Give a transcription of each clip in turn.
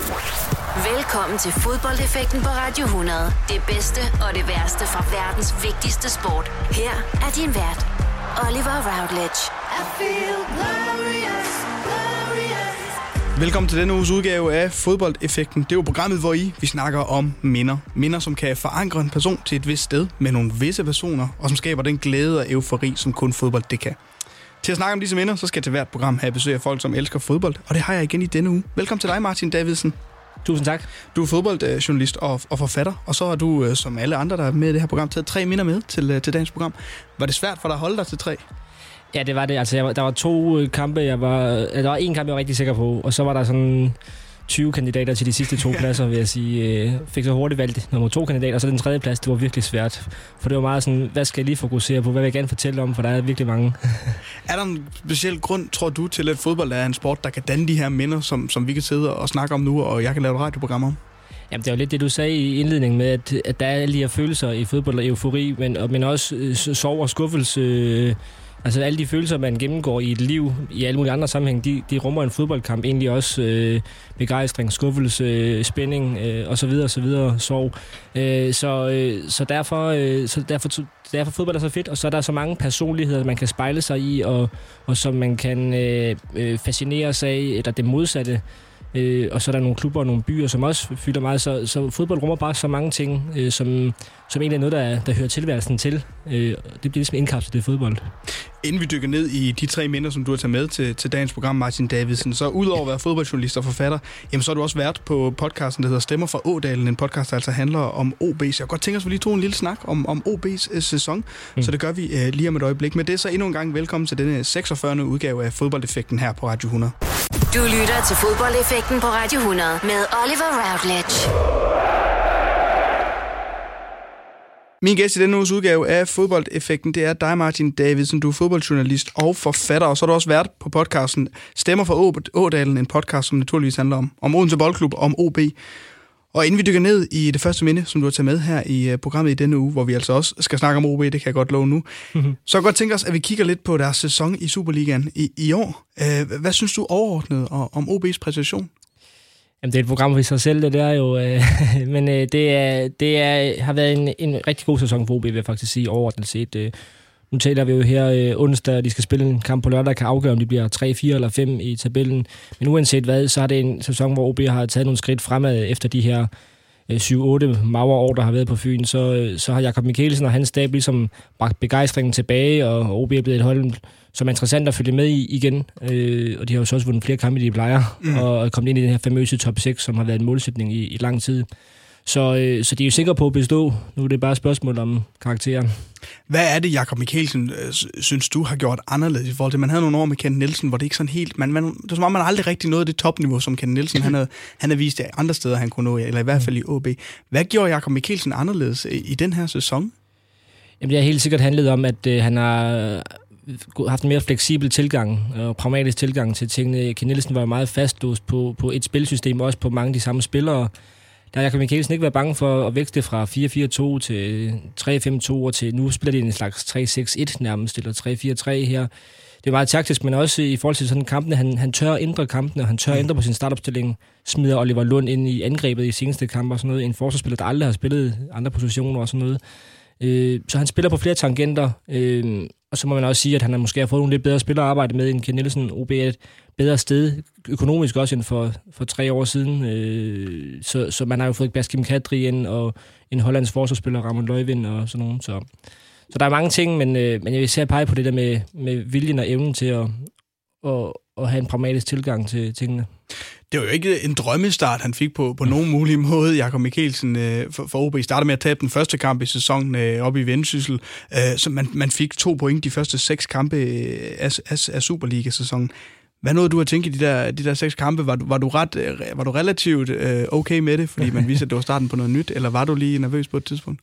Velkommen til fodboldeffekten på Radio 100. Det bedste og det værste fra verdens vigtigste sport. Her er din vært, Oliver Routledge. I feel glorious, glorious. Velkommen til denne uges udgave af Fodboldeffekten. Det er jo programmet, hvor I vi snakker om minder. Minder, som kan forankre en person til et vist sted med nogle visse personer, og som skaber den glæde og eufori, som kun fodbold det kan. Til at snakke om disse minder, så skal jeg til hvert program have besøg af folk, som elsker fodbold, og det har jeg igen i denne uge. Velkommen til dig, Martin Davidsen. Tusind tak. Du er fodboldjournalist og, og forfatter, og så har du, øh, som alle andre, der er med i det her program, taget tre minder med til, øh, til dagens program. Var det svært for dig at holde dig til tre? Ja, det var det. Altså, jeg, der var to øh, kampe, jeg var... Der var en kamp, jeg var rigtig sikker på, og så var der sådan 20 kandidater til de sidste to pladser, vil jeg sige. Fik så hurtigt valgt nummer to kandidat, og så den tredje plads, det var virkelig svært. For det var meget sådan, hvad skal jeg lige fokusere på? Hvad vil jeg gerne fortælle om? For der er virkelig mange. er der en speciel grund, tror du, til at fodbold er en sport, der kan danne de her minder, som, som vi kan sidde og snakke om nu, og jeg kan lave et radioprogram om? Jamen, det er jo lidt det, du sagde i indledningen med, at, at der er alle de her følelser i fodbold og eufori, men, men også øh, sorg og skuffelse, øh, Altså alle de følelser, man gennemgår i et liv, i alle mulige andre sammenhæng, de, de rummer en fodboldkamp egentlig også øh, begejstring, skuffelse, øh, spænding øh, og så videre og så videre, sorg. Øh, så, øh, så derfor, øh, så derfor, derfor fodbold er så fedt, og så er der så mange personligheder, man kan spejle sig i, og, og som man kan øh, øh, fascinere sig af, eller det modsatte. Øh, og så er der nogle klubber og nogle byer, som også fylder meget. Så, så fodbold rummer bare så mange ting, øh, som, som egentlig er noget, der, der hører tilværelsen til. Øh, det bliver ligesom indkapslet i fodbold. Inden vi dykker ned i de tre minder, som du har taget med til, til dagens program, Martin Davidsen, så udover at være fodboldjournalist og forfatter, jamen, så har du også været på podcasten, der hedder Stemmer fra Ådalen, en podcast, der altså handler om OB. Så jeg godt tænke os, at vi lige tog en lille snak om, om OB's uh, sæson, mm. så det gør vi uh, lige om et øjeblik. Men det er så endnu en gang velkommen til denne 46. udgave af Fodboldeffekten her på Radio 100. Du lytter til Fodboldeffekten på Radio 100 med Oliver Routledge. Min gæst i denne uges udgave af Fodboldeffekten, det er dig, Martin Davidsen. Du er fodboldjournalist og forfatter, og så har du også været på podcasten Stemmer for Ådalen, en podcast, som naturligvis handler om, om Odense Boldklub, om OB. Og inden vi dykker ned i det første minde, som du har taget med her i uh, programmet i denne uge, hvor vi altså også skal snakke om OB, det kan jeg godt love nu, mm-hmm. så jeg godt tænke os, at vi kigger lidt på deres sæson i Superligaen i, i år. Uh, hvad synes du overordnet om OB's præstation? Jamen, det er et program for sig selv, det der jo. Øh, men øh, det, er, det er, har været en, en rigtig god sæson for OB, vil jeg faktisk sige, overordnet set. Øh, nu taler vi jo her øh, onsdag, at de skal spille en kamp på lørdag, kan afgøre, om de bliver 3, 4 eller 5 i tabellen. Men uanset hvad, så er det en sæson, hvor OB har taget nogle skridt fremad efter de her øh, 7-8 magre år, der har været på Fyn. Så, øh, så har Jakob Mikkelsen og hans stab ligesom bragt begejstringen tilbage, og OB er blevet et hold, som er interessant at følge med i igen. Øh, og de har jo så også vundet flere kampe, de plejer, mm. og kommet ind i den her famøse top 6, som har været en målsætning i, i lang tid. Så, øh, så de er jo sikre på at bestå. Nu er det bare et spørgsmål om karakteren. Hvad er det, Jakob Mikkelsen øh, synes du har gjort anderledes i forhold til, man havde nogle år med Ken Nielsen, hvor det ikke sådan helt, man, man, det var som om, man aldrig rigtig nåede det topniveau, som Ken Nielsen, han havde, han havde vist det andre steder, han kunne nå, eller i hvert fald i OB. Hvad gjorde Jakob Mikkelsen anderledes i, i den her sæson? Jamen, det har helt sikkert handlet om, at øh, han har haft en mere fleksibel tilgang og pragmatisk tilgang til tingene. Ken Nielsen var jo meget fastlåst på, på et spilsystem, også på mange af de samme spillere. Der har Jakob Mikkelsen ikke været bange for at vækste fra 4-4-2 til 3-5-2 og til nu spiller de en slags 3-6-1 nærmest, eller 3-4-3 her. Det er meget taktisk, men også i forhold til sådan kampene. Han, han tør at ændre kampene, og han tør at ændre på sin startopstilling. Smider Oliver Lund ind i angrebet i seneste kampe og sådan noget. En forsvarsspiller, der aldrig har spillet andre positioner og sådan noget. Øh, så han spiller på flere tangenter, øh, og så må man også sige, at han har måske har fået nogle lidt bedre spillere at arbejde med end Ken Nielsen. OB er et bedre sted, økonomisk også end for, for tre år siden. Øh, så, så man har jo fået Baskim Kadri ind, og en hollandsk forsvarsspiller, Ramon Løjvind og sådan nogen. Så, så der er mange ting, men, øh, men jeg vil især pege på det der med, med viljen og evnen til at, at, at have en pragmatisk tilgang til tingene det var jo ikke en drømmestart, han fik på, på nogen mulig måde, Jakob Mikkelsen øh, for, for OB. Startede med at tabe den første kamp i sæsonen øh, op i Vendsyssel, øh, så man, man fik to point de første seks kampe øh, af, af, af Superliga-sæsonen. Hvad nåede du at tænke i de der, de der seks kampe? Var du, var du, ret, øh, var du relativt øh, okay med det, fordi man vidste, at det var starten på noget nyt, eller var du lige nervøs på et tidspunkt?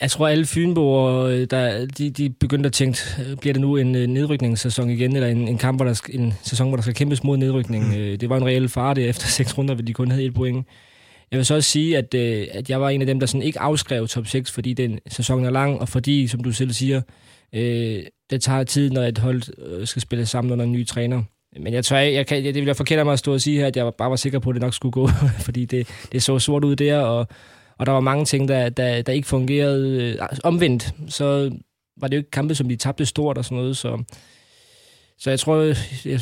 Jeg tror, alle Fynboer, øh, der, de, de begyndte at tænke, bliver det nu en nedrykningssæson igen, eller en, en kamp, hvor der skal, en sæson, hvor der skal kæmpes mod nedrykning? Mm. Det var en reel far det efter seks runder, hvor de kun havde et point. Jeg vil så også sige, at, at jeg var en af dem, der sådan ikke afskrev top 6, fordi den sæson er lang, og fordi, som du selv siger, øh, det tager tid, når et hold skal spille sammen under en ny træner. Men jeg tror, jeg kan, det ville jeg forkert mig at stå og sige her, at jeg bare var sikker på, at det nok skulle gå, fordi det, det så sort ud der, og, og der var mange ting, der, der, der ikke fungerede øh, omvendt. Så var det jo ikke kampe, som de tabte stort og sådan noget, så så jeg tror, jeg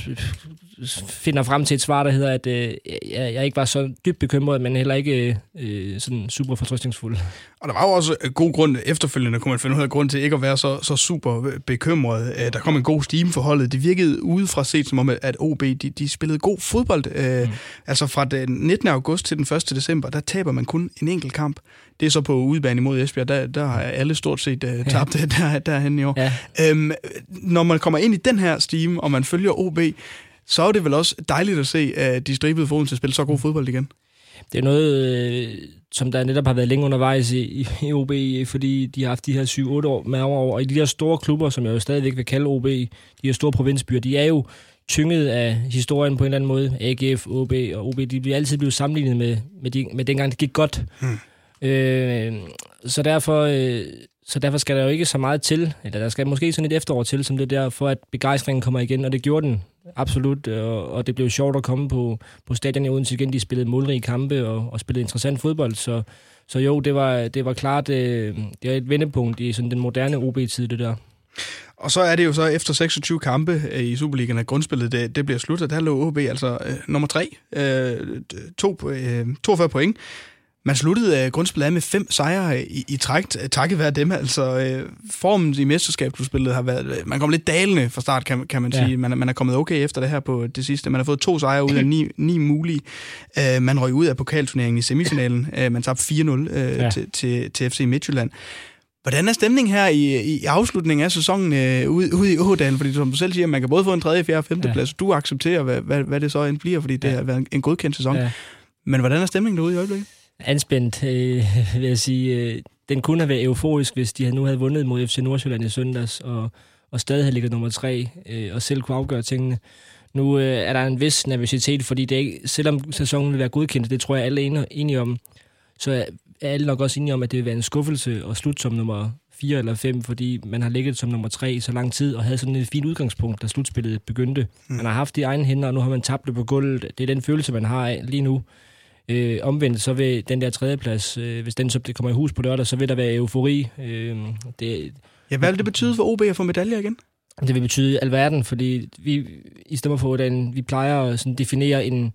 finder frem til et svar, der hedder, at øh, jeg, jeg ikke var så dybt bekymret, men heller ikke øh, sådan super fortrystningsfuld. Og der var jo også god grund efterfølgende, kunne man finde ud af grund til ikke at være så, så super bekymret. Øh, der kom en god stime for holdet. Det virkede udefra set som om, at OB de, de spillede god fodbold. Øh, mm. Altså fra den 19. august til den 1. december, der taber man kun en enkelt kamp. Det er så på udebane imod Esbjerg, der, der har alle stort set uh, tabt ja. der, derhen i år. Ja. Øhm, når man kommer ind i den her stime, og man følger OB, så er det vel også dejligt at se, at de stribede foden til at spille så god fodbold igen. Det er noget, øh, som der netop har været længe undervejs i, i OB, fordi de har haft de her 7-8 år med over, og i de der store klubber, som jeg jo stadigvæk vil kalde OB, de her store provinsbyer, de er jo tynget af historien på en eller anden måde. AGF, OB og OB, de bliver altid blevet sammenlignet med, med, de, med dengang det gik godt. Hmm. Øh, så derfor... Øh, så derfor skal der jo ikke så meget til, eller der skal måske sådan et efterår til, som det der, for at begejstringen kommer igen, og det gjorde den absolut, og, og det blev sjovt at komme på, på stadion i Odense igen. De spillede målrige kampe og, og spillede interessant fodbold, så, så jo, det var, det var klart øh, det er et vendepunkt i sådan den moderne OB-tid, det der. Og så er det jo så efter 26 kampe øh, i Superligaen, at grundspillet det, det bliver slut, og Der lå OB altså øh, nummer 3, øh, to, øh, 42 point. Man sluttede uh, grundspillet af med fem sejre i, i træk, takket være dem. Altså, uh, formen i mesterskabsspillet har været... Uh, man kom lidt dalende fra start, kan, kan man ja. sige. Man, man er kommet okay efter det her på det sidste. Man har fået to sejre ud af ni, ni mulige. Uh, man røg ud af pokalturneringen i semifinalen. Uh, man tabte 4-0 uh, ja. til, til, til FC Midtjylland. Hvordan er stemningen her i, i afslutningen af sæsonen øh, ude, ude i Ådalen? Fordi som du selv siger, man kan både få en tredje, fjerde og femte ja. plads. Du accepterer, hvad, hvad, hvad det så end bliver, fordi det ja. har været en, en godkendt sæson. Ja. Men hvordan er stemningen derude i øjeblikket? Anspændt, øh, vil jeg sige. Øh, den kunne have været euforisk, hvis de nu havde vundet mod FC Nordsjælland i søndags, og, og stadig havde ligget nummer tre, øh, og selv kunne afgøre tingene. Nu øh, er der en vis nervøsitet, fordi det ikke, selvom sæsonen vil være godkendt, det tror jeg alle er enige om, så er alle nok også enige om, at det vil være en skuffelse at slutte som nummer 4 eller 5, fordi man har ligget som nummer 3 i så lang tid, og havde sådan et fint udgangspunkt, da slutspillet begyndte. Mm. Man har haft de egne hænder, og nu har man tabt det på gulvet. Det er den følelse, man har af lige nu. Øh, omvendt, så vil den der tredjeplads, øh, hvis den så kommer i hus på lørdag, så vil der være eufori. Øh, det, ja, hvad vil det betyde for OB at få medaljer igen? Det vil betyde alverden, fordi vi i stedet for, den, vi plejer at sådan definere en,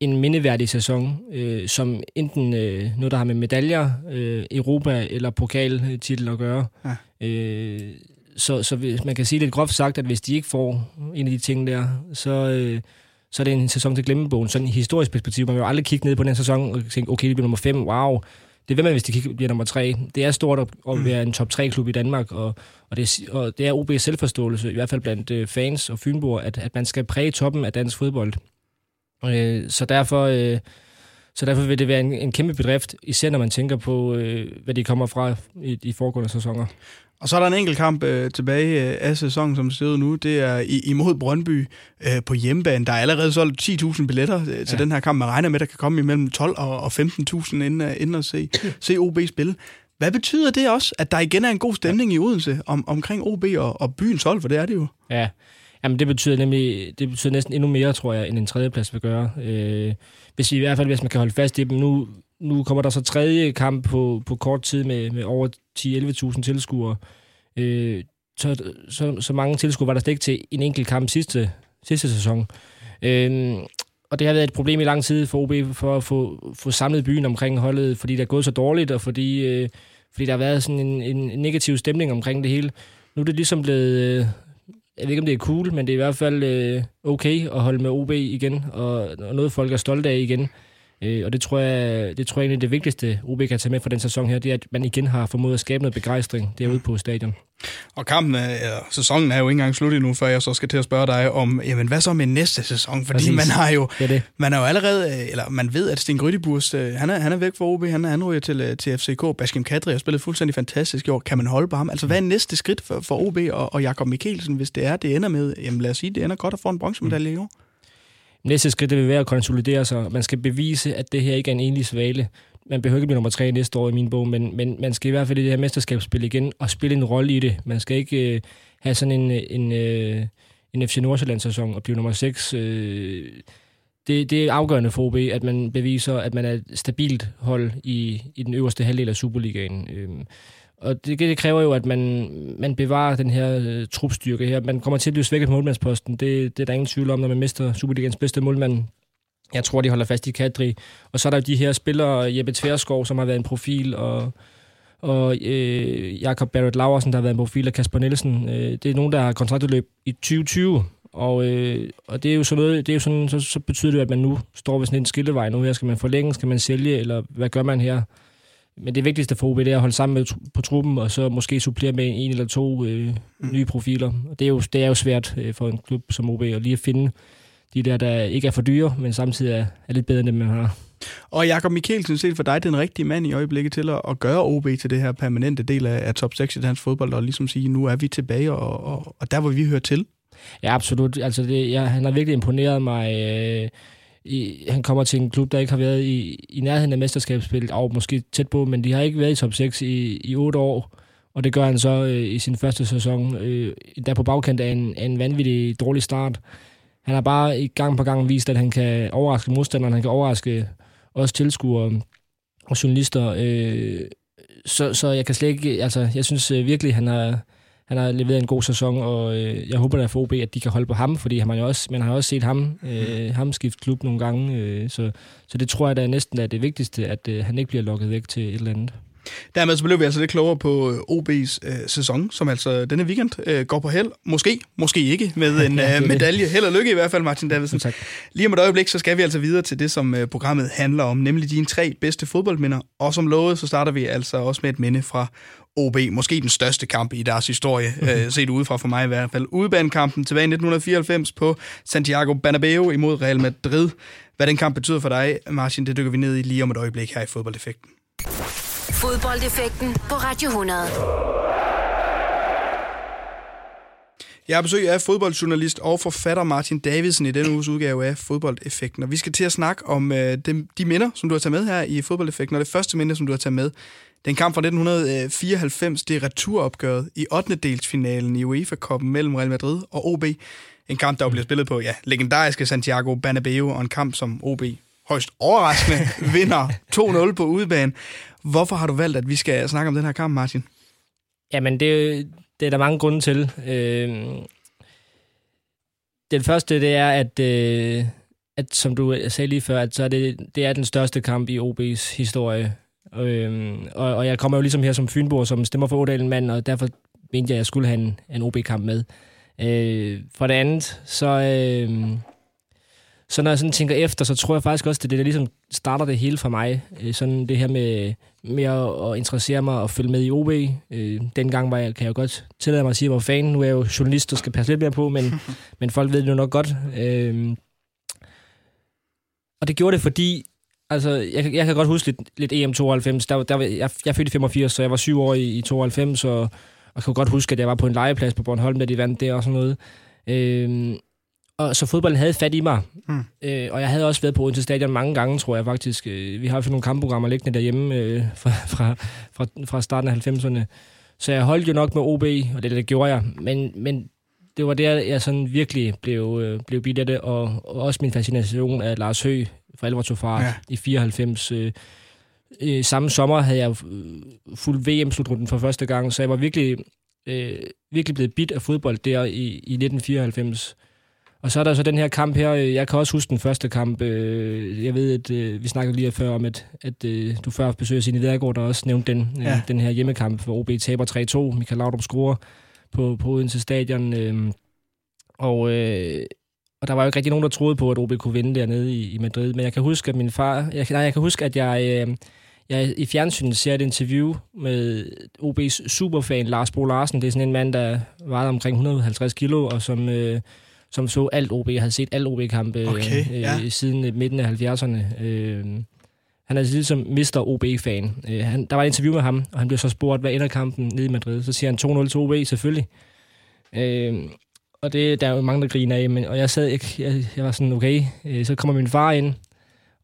en mindeværdig sæson, øh, som enten øh, noget, der har med medaljer, øh, Europa eller pokaltitel at gøre. Ja. Øh, så, så hvis, man kan sige lidt groft sagt, at hvis de ikke får en af de ting der, så, øh, så er det en sæson til glemmebogen. Sådan i historisk perspektiv, man vil jo aldrig kigge ned på den sæson og tænke, okay, det bliver nummer 5, wow. Det vil man, hvis de bliver nummer 3. Det er stort at, at mm. være en top 3-klub i Danmark, og, og, det, og det er OB's selvforståelse, i hvert fald blandt øh, fans og fynboer, at, at man skal præge toppen af dansk fodbold. Øh, så derfor... Øh, så derfor vil det være en, en kæmpe bedrift, især når man tænker på, øh, hvad de kommer fra i de foregående sæsoner. Og så er der en enkelt kamp øh, tilbage øh, af sæsonen, som ser nu. Det er i, imod Brøndby øh, på hjemmebane. Der er allerede solgt 10.000 billetter øh, til ja. den her kamp. Man regner med, at der kan komme imellem 12 og, og 15.000 inden, uh, inden at se, se OB spille. Hvad betyder det også, at der igen er en god stemning ja. i Odense om, omkring OB og, og byens hold? For det er det jo. Ja, Jamen, det betyder nemlig det betyder næsten endnu mere, tror jeg, end en tredjeplads vil gøre. Øh, hvis I, i hvert fald, hvis man kan holde fast i dem. Nu, nu kommer der så tredje kamp på, på kort tid med, med over 10-11.000 tilskuere. Øh, så, så, så mange tilskuere var der slet ikke til en enkelt kamp sidste, sidste sæson. Øh, og det har været et problem i lang tid for OB for at få, få samlet byen omkring holdet, fordi det er gået så dårligt, og fordi, øh, fordi der har været sådan en, en negativ stemning omkring det hele. Nu er det ligesom blevet... Øh, jeg ved ikke, om det er cool, men det er i hvert fald øh, okay at holde med OB igen, og, og noget folk er stolte af igen. Øh, og det tror, jeg, det tror jeg egentlig det vigtigste, OB kan tage med for den sæson her, det er, at man igen har formået at skabe noget begejstring derude på stadion. Og kampen, ja, sæsonen er jo ikke engang slut endnu, før jeg så skal til at spørge dig om, jamen hvad så med næste sæson? Fordi Præcis. man har jo, det det. man er jo allerede, øh, eller man ved, at Sten Grydiburs, øh, han er, han er væk fra OB, han er anryger til, øh, til FCK. Baskim Kadri har spillet fuldstændig fantastisk i år. Kan man holde på ham? Altså hvad er næste skridt for, for OB og, og Jakob Mikkelsen, hvis det er, det ender med, jamen lad os sige, det ender godt at få en bronzemedalje i år? Næste skridt det vil være at konsolidere sig. Man skal bevise, at det her ikke er en enlig svale. Man behøver ikke blive nummer tre næste år i min bog, men, men man skal i hvert fald i det her mesterskabsspil igen og spille en rolle i det. Man skal ikke øh, have sådan en, øh, en, øh, en FC Nordsjælland-sæson og blive nummer 6. Øh, det, det er afgørende for OB, at man beviser, at man er et stabilt hold i, i den øverste halvdel af Superligaen. Øh, og det, det kræver jo, at man, man bevarer den her øh, trupstyrke her. Man kommer til at blive svækket på målmandsposten. Det, det er der ingen tvivl om, når man mister Superligans bedste målmand. Jeg tror, de holder fast i Kadri. Og så er der de her spillere, Jeppe Tverskov, som har været en profil, og, og øh, Jakob Barrett Laversen, der har været en profil, og Kasper Nielsen. Øh, det er nogen, der har kontraktudløb i 2020. Og, øh, og det er jo sådan noget, det er jo sådan, så, så betyder det, at man nu står ved sådan en skillevej nu her. Skal man forlænge? Skal man sælge? Eller hvad gør man her? Men det vigtigste for OB, det er at holde sammen med, på truppen, og så måske supplere med en eller to øh, mm. nye profiler. Og det er jo, det er jo svært øh, for en klub som OB at lige at finde de der, der ikke er for dyre, men samtidig er, er lidt bedre, end dem man har. Og Jakob Mikkelsen, set for dig, den rigtige mand i øjeblikket til at, at gøre OB til det her permanente del af, af top 6 i dansk fodbold, og ligesom sige, nu er vi tilbage, og, og, og der, hvor vi hører til. Ja, absolut. Altså, det, ja, han har virkelig imponeret mig. Øh, i, han kommer til en klub, der ikke har været i, i nærheden af mesterskabsspillet, og måske tæt på, men de har ikke været i top 6 i, i 8 år. Og det gør han så øh, i sin første sæson, øh, der på bagkant af en, en vanvittig dårlig start. Han har bare i gang på gang vist, at han kan overraske modstanderen, han kan overraske også tilskuere og journalister. Øh, så, så jeg kan slet ikke, altså jeg synes øh, virkelig, han har, han har leveret en god sæson, og øh, jeg håber da for OB, at de kan holde på ham, fordi man, jo også, man har også set ham, øh, ham skifte klub nogle gange, øh, så, så det tror jeg da næsten er det vigtigste, at øh, han ikke bliver lukket væk til et eller andet. Dermed så blev vi altså lidt klogere på øh, OB's øh, sæson, som altså denne weekend øh, går på held. Måske, måske ikke, med en øh, medalje. Held og lykke i hvert fald, Martin Davidsen. Tak. Lige om et øjeblik, så skal vi altså videre til det, som øh, programmet handler om, nemlig dine tre bedste fodboldminder. Og som lovet, så starter vi altså også med et minde fra OB. Måske den største kamp i deres historie, øh, set udefra for mig i hvert fald. Udebanekampen tilbage i 1994 på Santiago Bernabeu imod Real Madrid. Hvad den kamp betyder for dig, Martin, det dykker vi ned i lige om et øjeblik her i Fodboldeffekten. Fodboldeffekten på Radio 100. Jeg har besøg af fodboldjournalist og forfatter Martin Davidsen i denne uges udgave af Fodboldeffekten. Og vi skal til at snakke om øh, de, de minder, som du har taget med her i Fodboldeffekten. Og det første minde, som du har taget med, den kamp fra 1994, det er returopgøret i 8. delsfinalen i UEFA-koppen mellem Real Madrid og OB. En kamp, der jo bliver spillet på ja, legendariske Santiago Bernabeu, og en kamp, som OB højst overraskende vinder 2-0 på udebane. Hvorfor har du valgt, at vi skal snakke om den her kamp, Martin? Jamen, det, det er der mange grunde til. Øh, den første, det er, at, øh, at som du sagde lige før, at så er det, det er den største kamp i OB's historie. Øh, og, og jeg kommer jo ligesom her som Fynbo, som stemmer for Odalen mand, og derfor mente jeg, at jeg skulle have en, en OB-kamp med. Øh, for det andet, så... Øh, så når jeg sådan tænker efter, så tror jeg faktisk også, det er det, der ligesom starter det hele for mig. Øh, sådan det her med, med at, at interessere mig og følge med i OB. Øh, dengang var jeg, kan jeg jo godt tillade mig at sige, at jeg var fan. Nu er jeg jo journalist, og skal passe lidt mere på, men, men folk ved det jo nok godt. Øh, og det gjorde det, fordi altså, jeg, jeg kan godt huske lidt, lidt EM 92. Der, der, jeg, jeg fødte i 85, så jeg var syv år i, i 92, og, og jeg kan godt huske, at jeg var på en legeplads på Bornholm, da de vandt der og sådan noget. Øh, og så fodbolden havde fat i mig. Mm. Øh, og jeg havde også været på Odense Stadion mange gange, tror jeg faktisk. Øh, vi har jo nogle kampprogrammer liggende derhjemme øh, fra, fra, fra, fra starten af 90'erne. Så jeg holdt jo nok med OB, og det, det gjorde jeg. Men, men det var der, jeg sådan virkelig blev, øh, blev bidt af det, og, og også min fascination af Lars Høgh for alvor tog fart ja. i 94. Øh, øh, samme sommer havde jeg fuldt VM-slutrunden for første gang, så jeg var virkelig, øh, virkelig blevet bidt af fodbold der i, i 1994. Og så er der så den her kamp her. Jeg kan også huske den første kamp. Øh, jeg ved, at øh, vi snakkede lige før om, at, at øh, du før besøgte Signe Vedergaard, der også nævnte den, ja. den her hjemmekamp, hvor OB taber 3-2. Michael Laudrup scorer på, på Odense Stadion. Og, og der var jo ikke rigtig nogen, der troede på, at OB kunne vinde dernede i, i Madrid. Men jeg kan huske, at min far... Jeg, nej, jeg kan huske, at jeg... Jeg i fjernsynet ser et interview med OB's superfan Lars Bo Larsen. Det er sådan en mand, der var omkring 150 kilo, og som øh, som så alt OB, havde set alt OB-kampe okay, øh, ja. siden øh, midten af 70'erne. Øh, han er ligesom Mr. OB-fan. Øh, han, der var et interview med ham, og han blev så spurgt, hvad ender kampen nede i Madrid? Så siger han 2-0 til OB, selvfølgelig. Øh, og det der er jo mange, der griner af, men, og jeg sad, jeg, jeg, jeg var sådan, okay, øh, så kommer min far ind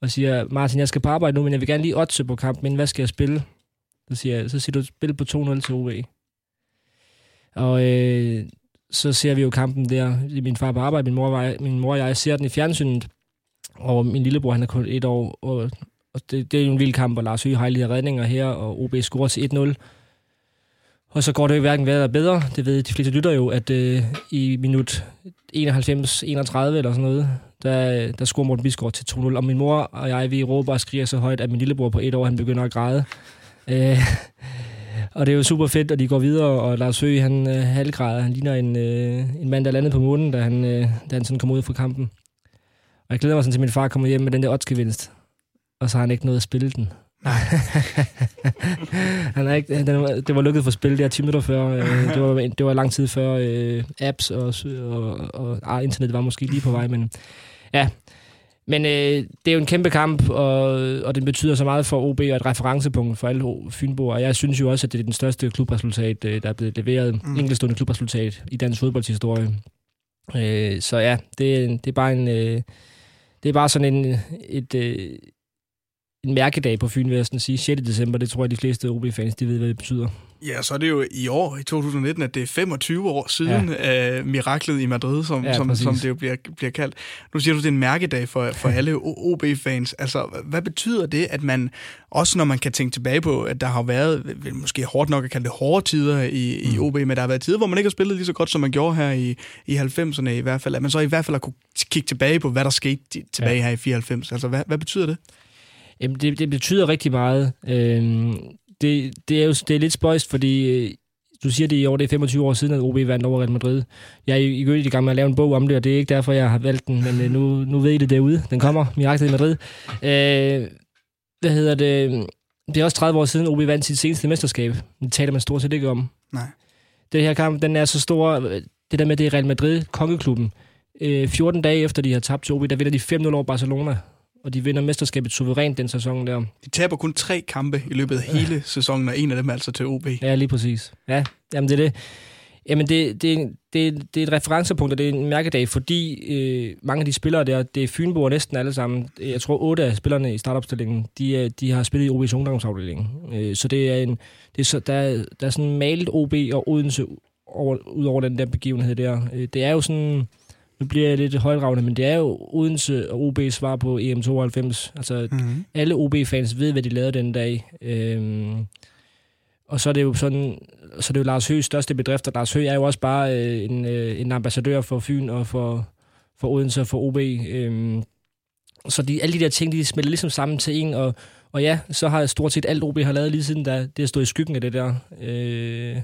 og siger, Martin, jeg skal på arbejde nu, men jeg vil gerne lige otte på kampen, men hvad skal jeg spille? Så siger, jeg, så siger du, spil på 2-0 til OB. Og øh, så ser vi jo kampen der. Min far på arbejde, min mor, var, min mor og jeg ser den i fjernsynet, og min lillebror, han er kun et år, og, og det, det er jo en vild kamp, og Lars Høgh har redninger her, og OB scorer til 1-0. Og så går det jo hverken værre eller bedre. Det ved de fleste lytter jo, at øh, i minut 91-31 eller sådan noget, der, der scorer Morten Bisgaard til 2-0. Og min mor og jeg, vi råber og skriger så højt, at min lillebror på et år, han begynder at græde. Øh, og det er jo super fedt, at de går videre, og Lars Høgh, han øh, halvgræder. Han ligner en, øh, en mand, der landede på månen, da han, øh, da han sådan kom ud fra kampen. Og jeg glæder mig sådan til, at min far kommer hjem med den der oddsgevinst. Og så har han ikke noget at spille den. Nej. han er ikke, den, det var lukket for spil der 10 minutter før. Øh, det, var, det var lang tid før øh, apps, og, og, og ah, internet var måske lige på vej. Men ja, men øh, det er jo en kæmpe kamp, og, og det betyder så meget for OB og et referencepunkt for alle Fynboer. Og jeg synes jo også, at det er den største klubresultat, øh, der er blevet leveret. Mm. Enkeltstående klubresultat i dansk fodboldshistorie. Øh, så ja, det, det er bare en... Øh, det er bare sådan en, et, øh, en mærkedag på Fyn, vil jeg sådan sige. 6. december, det tror jeg, de fleste OB-fans, de ved, hvad det betyder. Ja, så er det jo i år, i 2019, at det er 25 år siden ja. uh, miraklet i Madrid, som, ja, som, som det jo bliver, bliver kaldt. Nu siger du, det er en mærkedag for, for alle OB-fans. Altså, hvad betyder det, at man, også når man kan tænke tilbage på, at der har været, måske hårdt nok at kalde det hårde tider i, mm. i OB, men der har været tider, hvor man ikke har spillet lige så godt, som man gjorde her i, i 90'erne i hvert fald, at man så i hvert fald har kunne kigge tilbage på, hvad der skete tilbage ja. her i 94. Altså, hvad, hvad betyder det? Jamen, det, det betyder rigtig meget. Øhm, det, det er jo det er lidt spøjst, fordi øh, du siger det i år, det er 25 år siden, at OB vandt over Real Madrid. Jeg er i, i gang med at lave en bog om det, og det er ikke derfor, jeg har valgt den, men øh, nu, nu ved I det derude. Den kommer, Miraklet i Madrid. Øh, hvad hedder det? Det er også 30 år siden, OB vandt sit seneste mesterskab. Det taler man stort set ikke om. Nej. Det her kamp, den er så stor. Det der med, det er Real Madrid, kongeklubben. 14 dage efter de har tabt til OB, der vinder de 5-0 over Barcelona og de vinder mesterskabet suverænt den sæson der. De taber kun tre kampe i løbet af hele ja. sæsonen, og en af dem altså til OB. Ja, lige præcis. Ja, jamen det er det. Jamen det, det, det, det er et referencepunkt, og det er en mærkedag, fordi øh, mange af de spillere der, det er Fynboer næsten alle sammen. Jeg tror, otte af spillerne i startopstillingen, de, de har spillet i OB's ungdomsafdeling. Øh, så det er en, det er så, der, der er sådan malet OB og Odense over, ud over den der begivenhed der. Øh, det er jo sådan nu bliver jeg lidt højdragende, men det er jo Odense og OB svar på EM92. Altså, mm-hmm. alle OB-fans ved, hvad de lavede den dag. Øhm, og så er det jo sådan, så er det jo Lars Høghs største bedrift, og Lars Høgh er jo også bare øh, en, øh, en ambassadør for Fyn og for, for Odense og for OB. Øhm, så de, alle de der ting, de smelter ligesom sammen til en, og, og ja, så har stort set alt OB har lavet lige siden, der, det har stået i skyggen af det der. Øh,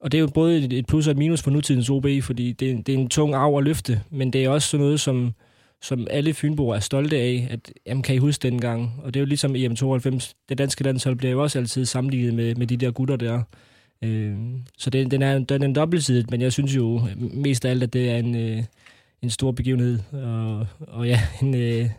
og det er jo både et plus og et minus for nutidens OB, fordi det, det er en tung arv at løfte, men det er også sådan noget, som, som alle Fynboer er stolte af, at jamen, kan I huske dengang? Og det er jo ligesom EM92, det danske landshold bliver jo også altid sammenlignet med, med de der gutter der. Øh, så det, den, er, den er en dobbeltsidet, men jeg synes jo mest af alt, at det er en, øh, en stor begivenhed. Og, og ja, en, øh,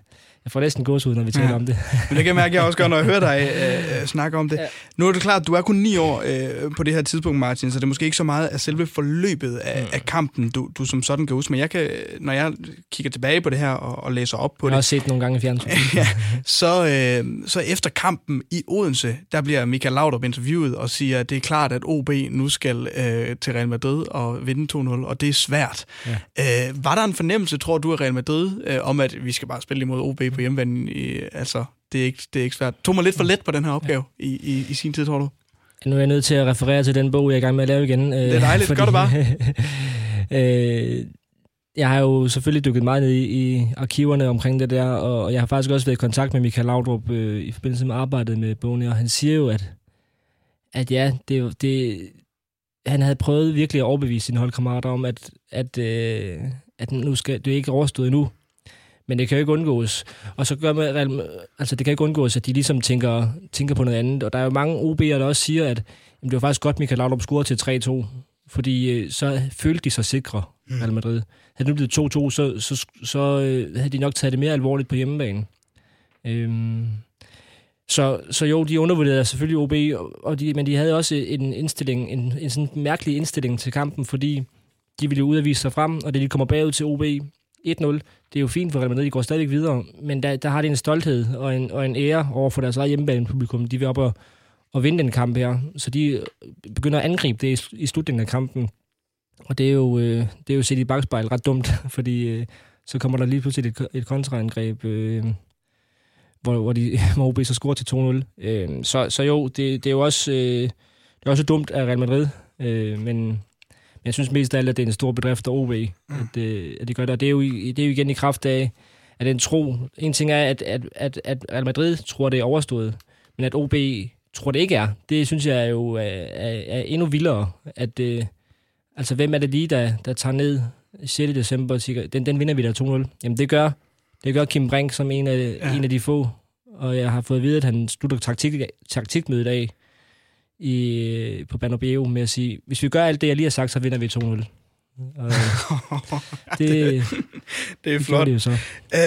jeg får næsten gås ud, når vi taler ja. om det. Men det kan jeg mærke, at jeg også gør, når jeg hører dig øh, øh, snakke om det. Ja. Nu er det klart, at du er kun ni år øh, på det her tidspunkt, Martin, så det er måske ikke så meget af selve forløbet af, mm. af kampen, du, du som sådan kan huske. Men jeg kan, når jeg kigger tilbage på det her og, og læser op på jeg det... Jeg har set nogle gange i fjernsynet. ja, så, øh, så efter kampen i Odense, der bliver Michael Laudrup interviewet og siger, at det er klart, at OB nu skal øh, til Real Madrid og vinde 2-0, og det er svært. Ja. Øh, var der en fornemmelse, tror du, af Real Madrid, øh, om at vi skal bare spille imod OB på hjemmebane. I, altså, det er, ikke, det er ikke svært. Tog mig lidt for let på den her opgave ja. i, i, i sin tid, tror du? Nu er jeg nødt til at referere til den bog, jeg er i gang med at lave igen. Det er dejligt. Fordi, Gør det bare. øh, jeg har jo selvfølgelig dykket meget ned i, i arkiverne omkring det der, og jeg har faktisk også været i kontakt med Michael Laudrup øh, i forbindelse med arbejdet med bogen, og han siger jo, at, at ja, det, det, han havde prøvet virkelig at overbevise sine holdkammerater om, at, at, øh, at nu skal det er ikke overstået endnu. Men det kan jo ikke undgås. Og så gør man, altså det kan ikke undgås, at de ligesom tænker, tænker på noget andet. Og der er jo mange OB'er, der også siger, at jamen, det var faktisk godt, Michael Laudrup scorede til 3-2. Fordi øh, så følte de sig sikre, mm. Real Madrid. Havde det nu blevet 2-2, så, så, så øh, havde de nok taget det mere alvorligt på hjemmebane. Øhm, så, så jo, de undervurderede selvfølgelig OB, og de, men de havde også en indstilling, en, en sådan mærkelig indstilling til kampen, fordi de ville jo ud og vise sig frem, og det de kommer bagud til OB 1-0, det er jo fint for Real Madrid, de går stadig videre, men der, der har de en stolthed og en, og en ære over for deres eget hjemmebane-publikum. De vil op og, og vinde den kamp her, så de begynder at angribe det i, i slutningen af kampen. Og det er jo, øh, det er jo set i bagspejl ret dumt, fordi øh, så kommer der lige pludselig et, et kontraangreb, øh, hvor, hvor, de, hvor OB så scorer til 2-0. Øh, så, så jo, det, det er jo også, øh, det er også dumt af Real Madrid, øh, men jeg synes mest af alt, at det er en stor bedrift af OB, mm. at, øh, at de gør det. Og det er, jo, det er jo igen i kraft af, at den tro... En ting er, at, at, at, at Real Madrid tror, det er overstået, men at OB tror, det ikke er. Det synes jeg er jo er, er, er endnu vildere. At, øh, altså, hvem er det lige, der, der tager ned 6. december og siger, den, den vinder vi der 2-0? Jamen, det gør, det gør Kim Brink som en af, ja. en af de få. Og jeg har fået at vide, at han slutter taktik, taktikmødet af i, på Bernabeu med at sige, hvis vi gør alt det, jeg lige har sagt, så vinder vi 2-0. Og det, det er flot. Det så.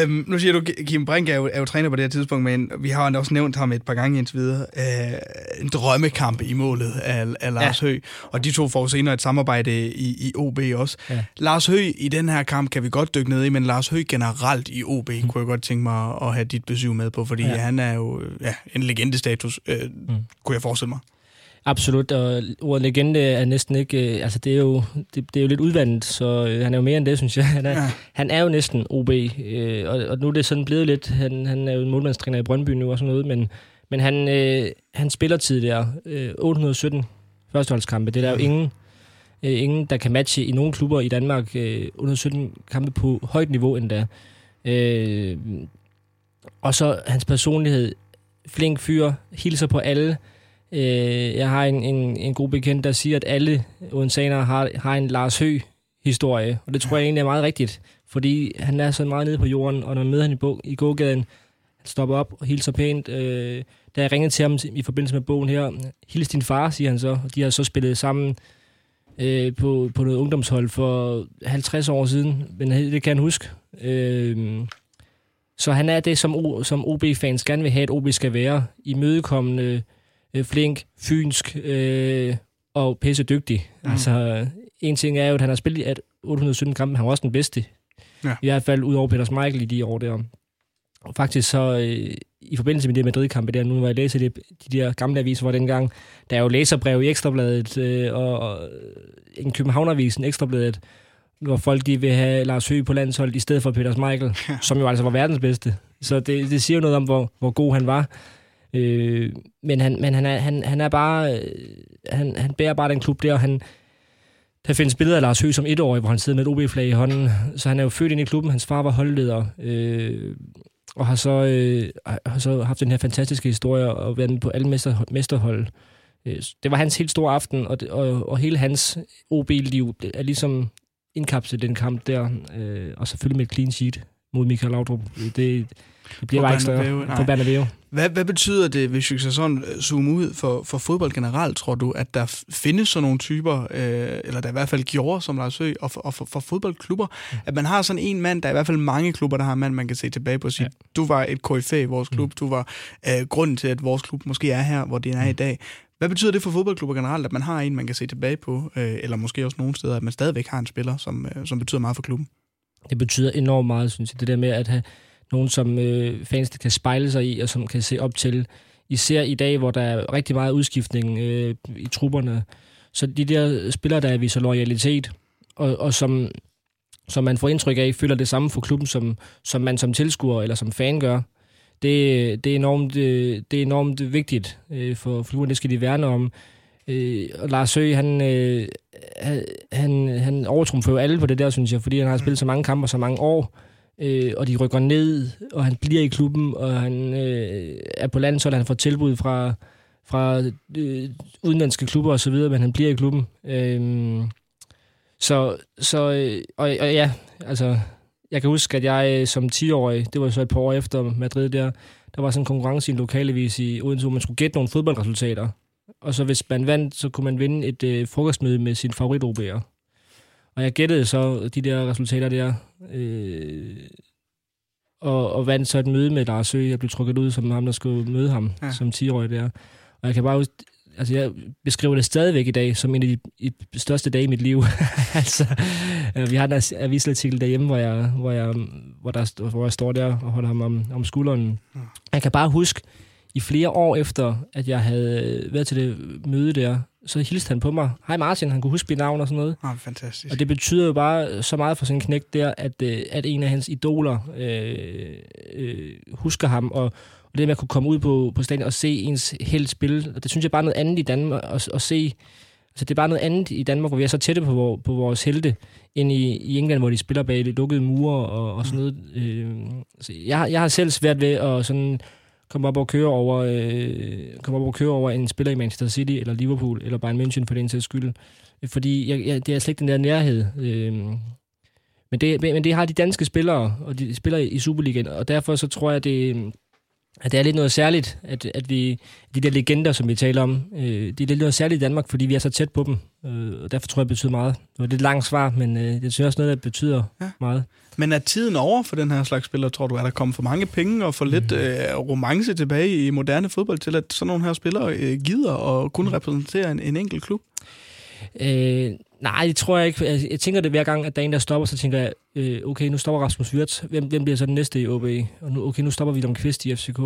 Øhm, nu siger du, Kim Brink er jo, er jo træner på det her tidspunkt, men vi har også nævnt ham et par gange indtil videre. Øh, en drømmekamp i målet af, af Lars ja. Høgh, og de to får senere et samarbejde i, i OB også. Ja. Lars Høgh i den her kamp kan vi godt dykke ned i, men Lars Høgh generelt i OB mm. kunne jeg godt tænke mig at have dit besøg med på, fordi ja. han er jo ja, en legendestatus, øh, mm. kunne jeg forestille mig. Absolut, og ordet legende er næsten ikke... Øh, altså, det er jo, det, det er jo lidt udvandet, så øh, han er jo mere end det, synes jeg. Han er, ja. han er jo næsten OB, øh, og, og nu er det sådan blevet lidt... Han, han er jo en målmandstræner i Brøndby nu og sådan noget, men, men han, øh, han spiller tid der. Øh, 817 førsteholdskampe, det er der jo ingen, øh, ingen, der kan matche i nogle klubber i Danmark. Øh, 817 kampe på højt niveau endda. Øh, og så hans personlighed, flink fyr, hilser på alle, Øh, jeg har en, en, en god bekendt, der siger, at alle odenseanere har, har en Lars Høgh-historie, og det tror jeg egentlig er meget rigtigt, fordi han er så meget nede på jorden, og når man møder han i, bog, i gågaden, han stopper op og hilser pænt. Øh, da jeg ringede til ham i forbindelse med bogen her, hils din far, siger han så, og de har så spillet sammen øh, på, på noget ungdomshold for 50 år siden, men det kan han huske. Øh, så han er det, som, som OB-fans gerne vil have, at OB skal være. Imødekommende, øh, flink, fynsk øh, og pisse dygtig. Mm. Altså, en ting er jo, at han har spillet at 817 kampe, han var også den bedste. Ja. I hvert fald ud over Peter Michael i de år der. Og faktisk så, øh, i forbindelse med det Madrid-kampe der, nu hvor jeg læser det, de der gamle aviser, hvor dengang, der er jo læserbrev i Ekstrabladet, øh, og, og en Københavnervisen, Ekstrabladet, hvor folk de vil have Lars Høgh på landsholdet i stedet for Peter Michael, ja. som jo altså var verdens bedste. Så det, det siger jo noget om, hvor, hvor god han var. Øh, men han, men han, er, han, han er bare... Øh, han, han bærer bare den klub der, og han... Der findes billeder af Lars Høgh som etårig, hvor han sidder med et OB-flag i hånden. Så han er jo født ind i klubben. Hans far var holdleder. Øh, og har så, øh, har så haft den her fantastiske historie og været med på alle mester, mesterhold. Øh, det var hans helt store aften, og, det, og, og hele hans OB-liv er ligesom indkapslet den kamp der. Øh, og selvfølgelig med et clean sheet mod Michael Laudrup. Det, det bliver bare ikke større på Bernabeu. Hvad, hvad betyder det, hvis vi skal sådan zoome ud for, for fodbold generelt, tror du, at der findes sådan nogle typer, øh, eller der i hvert fald gjorde som Lars Høgh, og for, og for, for fodboldklubber, mm. at man har sådan en mand, der er i hvert fald mange klubber, der har en mand, man kan se tilbage på og sige, ja. du var et KFA i vores klub, mm. du var øh, grunden til, at vores klub måske er her, hvor den er mm. i dag. Hvad betyder det for fodboldklubber generelt, at man har en, man kan se tilbage på, øh, eller måske også nogle steder, at man stadigvæk har en spiller, som, øh, som betyder meget for klubben? Det betyder enormt meget, synes jeg, det der med at have nogen, som øh, fans kan spejle sig i, og som kan se op til. Især i dag, hvor der er rigtig meget udskiftning øh, i trupperne. Så de der spillere, der viser loyalitet, og, og som, som man får indtryk af, føler det samme for klubben, som, som man som tilskuer eller som fan gør. Det, det, er, enormt, øh, det er enormt vigtigt øh, for klubben, det skal de værne om. Øh, og Lars Høgh, han, øh, han, han overtrumfer jo alle på det der, synes jeg, fordi han har spillet så mange kampe og så mange år øh, og de rykker ned, og han bliver i klubben, og han øh, er på landet, så han får tilbud fra, fra øh, udenlandske klubber osv., men han bliver i klubben. Øh, så, så øh, og, og ja, altså, jeg kan huske, at jeg øh, som 10-årig, det var så et par år efter Madrid der, der var sådan en konkurrence i en lokalevis i Odense, hvor man skulle gætte nogle fodboldresultater. Og så hvis man vandt, så kunne man vinde et øh, frokostmøde med sin favorit -OB'er. Og jeg gættede så de der resultater der, øh, og, og vandt så et møde med Lars Høgh. Jeg blev trukket ud som ham, der skulle møde ham ja. som 10-årig der. Og jeg kan bare huske, altså jeg beskriver det stadigvæk i dag som en af de, de største dage i mit liv. altså, vi har en avisartikel derhjemme, hvor jeg, hvor jeg, hvor der, hvor jeg står der og holder ham om, om skulderen. Jeg kan bare huske, i flere år efter, at jeg havde været til det møde der, så hilste han på mig. Hej Martin, han kunne huske mit navn og sådan noget. Ah, fantastisk. Og det betyder jo bare så meget for sådan en knæk der, at, øh, at en af hans idoler øh, øh, husker ham, og, og det med at kunne komme ud på, på stadion og se ens held spille, og det synes jeg bare er noget andet i Danmark at, at se. Altså det er bare noget andet i Danmark, hvor vi er så tætte på, på vores helte, end i, i England, hvor de spiller bag de lukkede mure og, og sådan noget. Øh, så jeg, jeg har selv svært ved at sådan komme op og køre over, øh, komme op og køre over en spiller i Manchester City eller Liverpool eller Bayern München for den sags skyld. Fordi jeg, jeg, det er slet ikke den der nærhed. Øh, men, det, men det har de danske spillere, og de spiller i Superligaen, og derfor så tror jeg, det, at det er lidt noget særligt, at, at vi, de der legender, som vi taler om, øh, de er lidt noget særligt i Danmark, fordi vi er så tæt på dem. Øh, og derfor tror jeg, det betyder meget. Det var et lidt langt svar, men øh, det synes også noget, der betyder ja. meget. Men er tiden over for den her slags spillere, tror du? Er der kommet for mange penge og for mm. lidt øh, romance tilbage i moderne fodbold, til at sådan nogle her spillere øh, gider og kun mm. repræsentere en, en enkelt klub? Øh, nej, det tror jeg ikke. Jeg, jeg tænker det hver gang, at der er en, der stopper, så tænker jeg, øh, okay, nu stopper Rasmus Wirtz. Hvem, hvem bliver så den næste i OB? Og nu, okay, nu stopper William Kvist i FCK.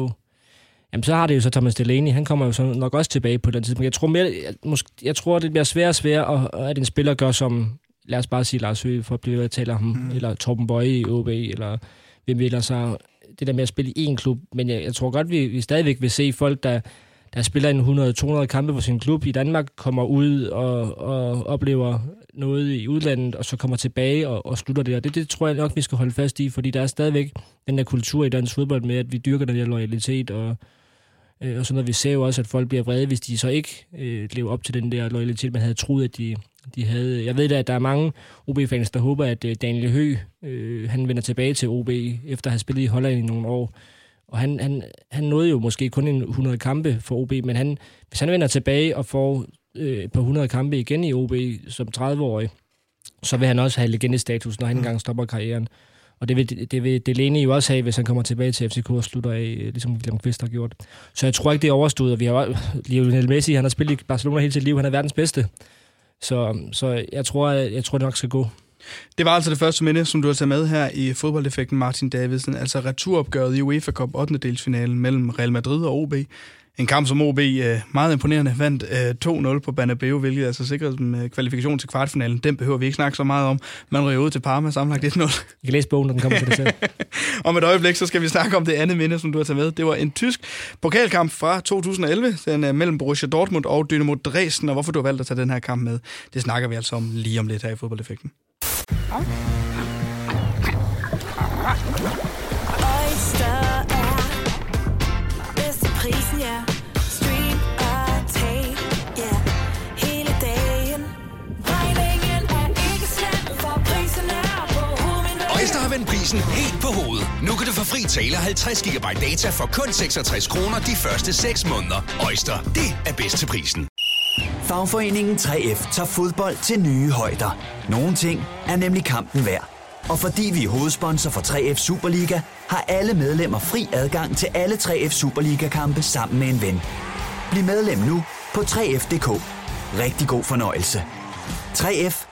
Jamen, så har det jo så Thomas Delaney. Han kommer jo så nok også tilbage på den tid. Men jeg tror, mere, jeg, måske, jeg tror det bliver svært og svært, at, at en spiller gør som, lad os bare sige Lars Høgh, for at blive ved at tale om ham, mm. eller Torben Bøje i OB, eller hvem vil så det der med at spille i én klub. Men jeg, jeg tror godt, vi, vi stadigvæk vil se folk, der, der spiller en 100-200 kampe for sin klub i Danmark, kommer ud og, og oplever noget i udlandet, og så kommer tilbage og, og slutter det. Og det, det tror jeg nok, vi skal holde fast i, fordi der er stadigvæk den der kultur i dansk fodbold med, at vi dyrker den der loyalitet, og, øh, og sådan noget. Vi ser jo også, at folk bliver vrede, hvis de så ikke øh, lever op til den der loyalitet, man havde troet, at de, de havde. Jeg ved da, at der er mange OB-fans, der håber, at øh, Daniel Høgh, øh, han vender tilbage til OB, efter at have spillet i Holland i nogle år. Og han, han, han nåede jo måske kun en 100 kampe for OB, men han, hvis han vender tilbage og får øh, på 100 kampe igen i OB som 30-årig, så vil han også have legendestatus, når han engang stopper karrieren. Og det vil, det vil Delaney jo også have, hvis han kommer tilbage til FCK og slutter af, ligesom William Kvist har gjort. Så jeg tror ikke, det er overstået. Vi har Lionel Messi, han har spillet i Barcelona hele sit liv. Han er verdens bedste. Så, så jeg, tror, jeg tror, det nok skal gå. Det var altså det første minde, som du har taget med her i fodboldeffekten Martin Davidsen, altså returopgøret i UEFA Cup 8. delsfinalen mellem Real Madrid og OB. En kamp, som OB øh, meget imponerende vandt 2-0 øh, på Banabeo, hvilket altså sikrede dem øh, kvalifikation til kvartfinalen. Den behøver vi ikke snakke så meget om. Man ryger ud til Parma sammenlagt 1-0. I kan læse bogen, når den kommer til det selv. om et øjeblik, så skal vi snakke om det andet minde, som du har taget med. Det var en tysk pokalkamp fra 2011, den er mellem Borussia Dortmund og Dynamo Dresden, og hvorfor du har valgt at tage den her kamp med, det snakker vi altså om lige om lidt her i fodboldeffekten. Oyster betaler 50 GB data for kun 66 kroner de første 6 måneder. Øjster, det er bedst til prisen. Fagforeningen 3F tager fodbold til nye højder. Nogle ting er nemlig kampen værd. Og fordi vi er hovedsponsor for 3F Superliga, har alle medlemmer fri adgang til alle 3F Superliga-kampe sammen med en ven. Bliv medlem nu på 3F.dk. Rigtig god fornøjelse. 3F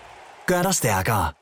gør dig stærkere.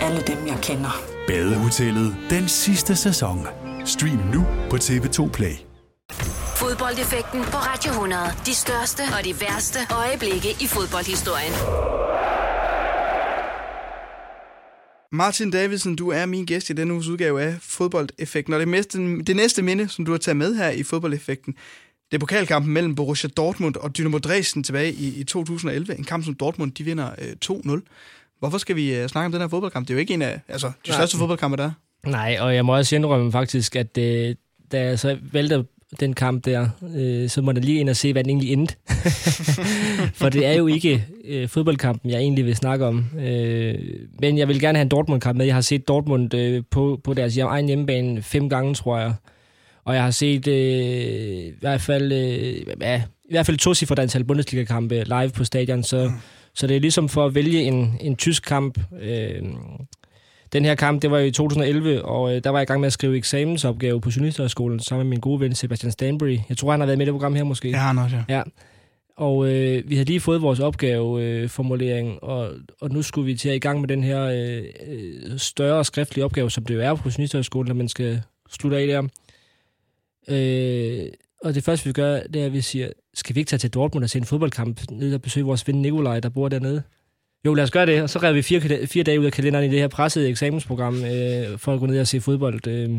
alle dem, jeg kender. Badehotellet den sidste sæson. Stream nu på TV2 Play. Fodboldeffekten på Radio 100. De største og de værste øjeblikke i fodboldhistorien. Martin Davidsen, du er min gæst i denne uges udgave af Fodboldeffekten, og det, meste, det næste minde, som du har taget med her i Fodboldeffekten, det er pokalkampen mellem Borussia Dortmund og Dynamo Dresden tilbage i, i 2011. En kamp, som Dortmund de vinder øh, 2-0. Hvorfor skal vi uh, snakke om den her fodboldkamp? Det er jo ikke en af altså, de Nej. største fodboldkampe, der er. Nej, og jeg må også indrømme faktisk, at øh, da jeg så valgte den kamp der, øh, så må jeg lige ind og se, hvad den egentlig endte. For det er jo ikke øh, fodboldkampen, jeg egentlig vil snakke om. Øh, men jeg vil gerne have en Dortmund-kamp med. Jeg har set Dortmund øh, på, på deres egen hjemmebane fem gange, tror jeg. Og jeg har set øh, i hvert fald øh, ja, i hvert fald to cifre antal Bundesliga-kampe live på stadion, så, mm. Så det er ligesom for at vælge en, en tysk kamp. Øh, den her kamp, det var i 2011, og øh, der var jeg i gang med at skrive eksamensopgave på Journalisterskolen sammen med min gode ven Sebastian Stanbury. Jeg tror, han har været med i det program her måske. Ja, han også, ja. ja. Og øh, vi havde lige fået vores opgaveformulering, øh, og, og nu skulle vi til at i gang med den her øh, øh større skriftlige opgave, som det jo er på Journalisterskolen, når man skal slutte af der. Øh, og det første, vi gør, det er, at vi siger, skal vi ikke tage til Dortmund og se en fodboldkamp ned og besøge vores ven Nikolaj, der bor dernede? Jo, lad os gøre det. Og så rev vi fire, fire dage ud af kalenderen i det her pressede eksamensprogram øh, for at gå ned og se fodbold. Øh.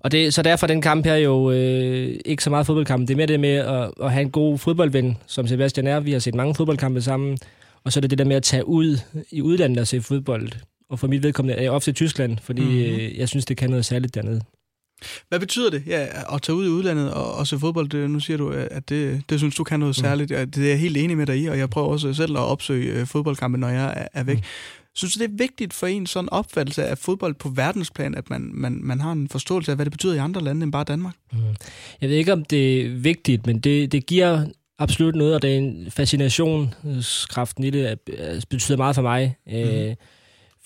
Og det, så derfor den kamp her jo øh, ikke så meget fodboldkamp. Det er mere det med at, at have en god fodboldven, som Sebastian er. Vi har set mange fodboldkampe sammen. Og så er det det der med at tage ud i udlandet og se fodbold. Og for mit vedkommende er jeg ofte i Tyskland, fordi mm-hmm. øh, jeg synes, det kan noget særligt dernede. Hvad betyder det ja, at tage ud i udlandet og, og se fodbold? Det, nu siger du, at det, det synes du kan noget mm. særligt. Mm. Det er jeg helt enig med dig i, og jeg prøver også selv at opsøge øh, fodboldkampe, når jeg er, er væk. Mm. Synes du, det er vigtigt for en sådan opfattelse af fodbold på verdensplan, at man, man, man har en forståelse af, hvad det betyder i andre lande end bare Danmark? Mm. Jeg ved ikke, om det er vigtigt, men det, det giver absolut noget, og det er en fascinationskraften i det betyder meget for mig. Mm. Øh,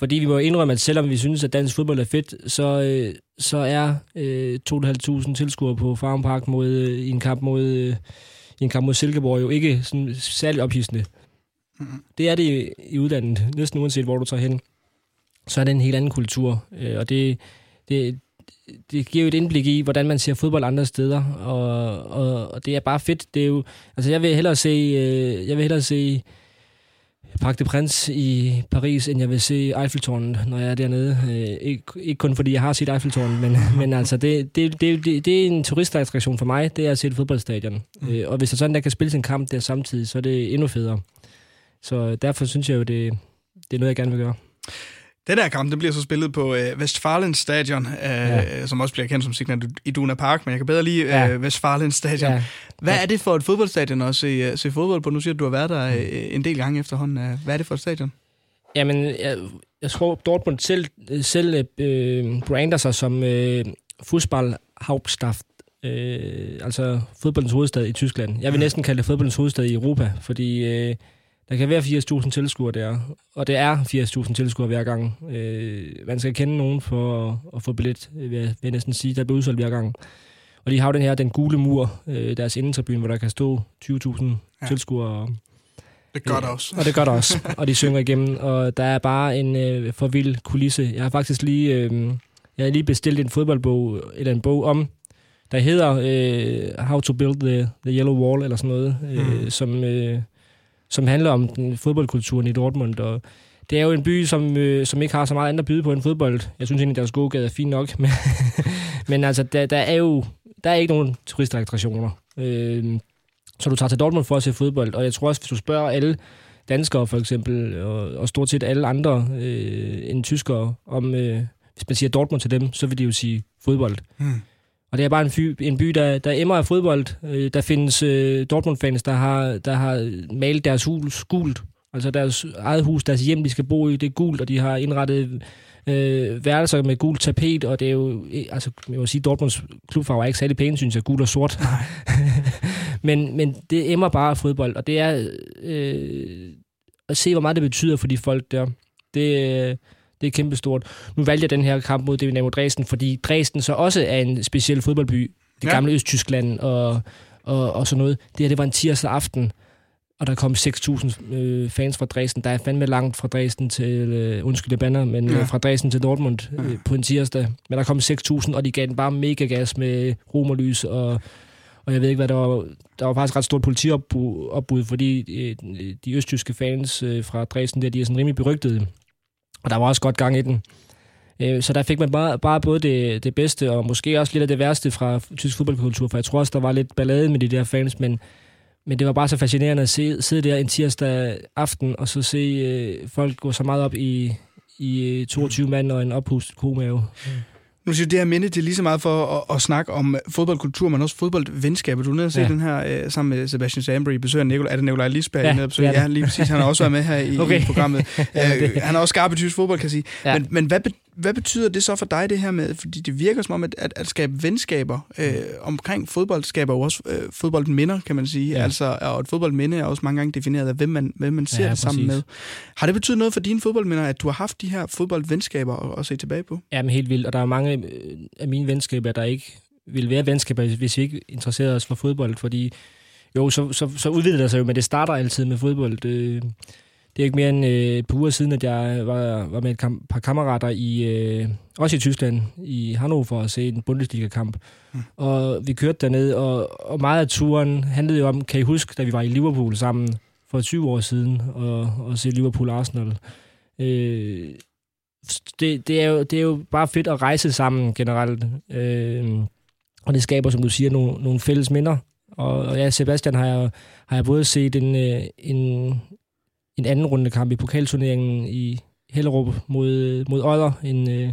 fordi vi må indrømme, at selvom vi synes, at dansk fodbold er fedt, så, øh, så er øh, 2.500 tilskuere på Farm Park mod, øh, i en kamp mod, øh, i en kamp mod Silkeborg jo ikke sådan særligt ophidsende. Mm-hmm. Det er det i, i udlandet, næsten uanset hvor du tager hen. Så er det en helt anden kultur, øh, og det, det, det giver jo et indblik i, hvordan man ser fodbold andre steder, og, og, og det er bare fedt. Det er jo, altså jeg vil hellere se, øh, jeg vil hellere se Parc de Prince i Paris, end jeg vil se Eiffeltårnet, når jeg er dernede. Øh, ikke, ikke kun fordi jeg har set Eiffeltårnet, men, men altså, det, det, det, det, det er en turistattraktion for mig, det er at se et fodboldstadion. Mm. Øh, og hvis der sådan, der kan spille en kamp der samtidig, så er det endnu federe. Så derfor synes jeg jo, det, det er noget, jeg gerne vil gøre. Den der kamp, den bliver så spillet på øh, Westfalen Stadion, øh, ja. som også bliver kendt som Signal Iduna Park, men jeg kan bedre lide ja. øh, Westfalen Stadion. Ja. Hvad er det for et fodboldstadion at se, øh, se fodbold på? Nu siger du, at du har været der øh, en del gange efterhånden. Hvad er det for et stadion? Jamen, jeg, jeg tror, Dortmund selv, selv øh, brander sig som øh, Fußball-Hauptstadt, øh, altså fodboldens hovedstad i Tyskland. Jeg vil næsten kalde det fodboldens hovedstad i Europa, fordi... Øh, der kan være 80.000 tilskuere der, og det er 80.000 tilskuere hver gang. Øh, man skal kende nogen for at, at få billet, vil jeg, vil jeg næsten sige. Der bliver udsolgt hver gang. Og de har jo den her, den gule mur, øh, deres indentribune, hvor der kan stå 20.000 ja. tilskuere. Det gør det også. Og det gør det også. og de synger igennem, og der er bare en øh, for vild kulisse. Jeg har faktisk lige, øh, jeg har lige bestilt en fodboldbog, eller en bog om, der hedder øh, How to Build the, the Yellow Wall, eller sådan noget, øh, mm. som... Øh, som handler om den fodboldkulturen i Dortmund. Og det er jo en by, som, øh, som ikke har så meget andet at byde på end fodbold. Jeg synes egentlig, deres gågade er fint nok. Men, men altså, der, der, er jo der er ikke nogen turistattraktioner. Øh, så du tager til Dortmund for at se fodbold. Og jeg tror også, hvis du spørger alle danskere for eksempel, og, og stort set alle andre øh, end tyskere, om øh, hvis man siger Dortmund til dem, så vil de jo sige fodbold. Hmm. Og det er bare en, by, en by, der, der emmer af fodbold. Øh, der findes øh, Dortmund-fans, der har, der har malet deres hus gult. Altså deres eget hus, deres hjem, de skal bo i, det er gult, og de har indrettet øh, værelser med gult tapet, og det er jo, altså, jeg vil sige, Dortmunds klubfarve er ikke særlig pæne, synes jeg, gult og sort. men, men det emmer bare af fodbold, og det er øh, at se, hvor meget det betyder for de folk der. Det, øh, det er kæmpestort. Nu valgte jeg den her kamp mod Dynamo Dresden, fordi Dresden så også er en speciel fodboldby. Det ja. gamle Østtyskland og, og, og sådan noget. Det her, det var en tirsdag aften, og der kom 6.000 øh, fans fra Dresden. Der er fandme langt fra Dresden til, øh, undskyld banner, men ja. øh, fra Dresden til Dortmund øh, ja. på en tirsdag. Men der kom 6.000, og de gav den bare mega gas med romerlys og og jeg ved ikke, hvad der var... Der var faktisk ret stort politiopbud, fordi øh, de østtyske fans øh, fra Dresden der, de er sådan rimelig berygtede. Og der var også godt gang i den. Øh, så der fik man bare, bare både det, det bedste, og måske også lidt af det værste fra tysk fodboldkultur, for jeg tror også, der var lidt ballade med de der fans, men, men det var bare så fascinerende at se, sidde der en tirsdag aften, og så se øh, folk gå så meget op i, i øh, 22 mand og en ophustet komave. Mm. Nu siger det her minde, det er lige så meget for at, at snakke om fodboldkultur, men også fodboldvenskab. Du er nede og se ja. den her uh, sammen med Sebastian Sambury, besøger Nicolai, er det Nicolai Lisberg? Ja, nede ja, ja, lige præcis. Han har også været med her i, okay. i programmet. uh, han har også skarp i tysk fodbold, kan jeg sige. Ja. Men, men hvad, hvad betyder det så for dig, det her med, fordi det virker som om, at, at, at skabe venskaber øh, omkring fodbold, skaber jo også øh, fodboldminder, kan man sige. Ja. Altså, og et fodboldminde er også mange gange defineret af, hvem man, hvem man ser Ja, det sammen præcis. med. Har det betydet noget for dine fodboldminder, at du har haft de her fodboldvenskaber at, at se tilbage på? Ja, men helt vildt. Og der er mange øh, af mine venskaber, der ikke vil være venskaber, hvis vi ikke interesserer os for fodbold, fordi jo, så, så, så udvider det sig jo, men det starter altid med fodbold. Øh, Det er ikke mere end øh, et par uger siden, at jeg var, var med et kam- par kammerater i, øh, også i Tyskland, i Hannover, for at se en Bundesliga-kamp. Mm. Og vi kørte derned, og, og meget af turen handlede jo om, kan I huske, da vi var i Liverpool sammen for 20 år siden, og, og se Liverpool-Arsenal. Øh, det, det, er jo, det er jo bare fedt at rejse sammen generelt. Øh, og det skaber, som du siger, nogle, nogle fælles minder. Og, og ja, Sebastian har jeg, har jeg både set en, øh, en, en anden runde kamp i pokalturneringen i Hellerup mod, mod Odder en, øh,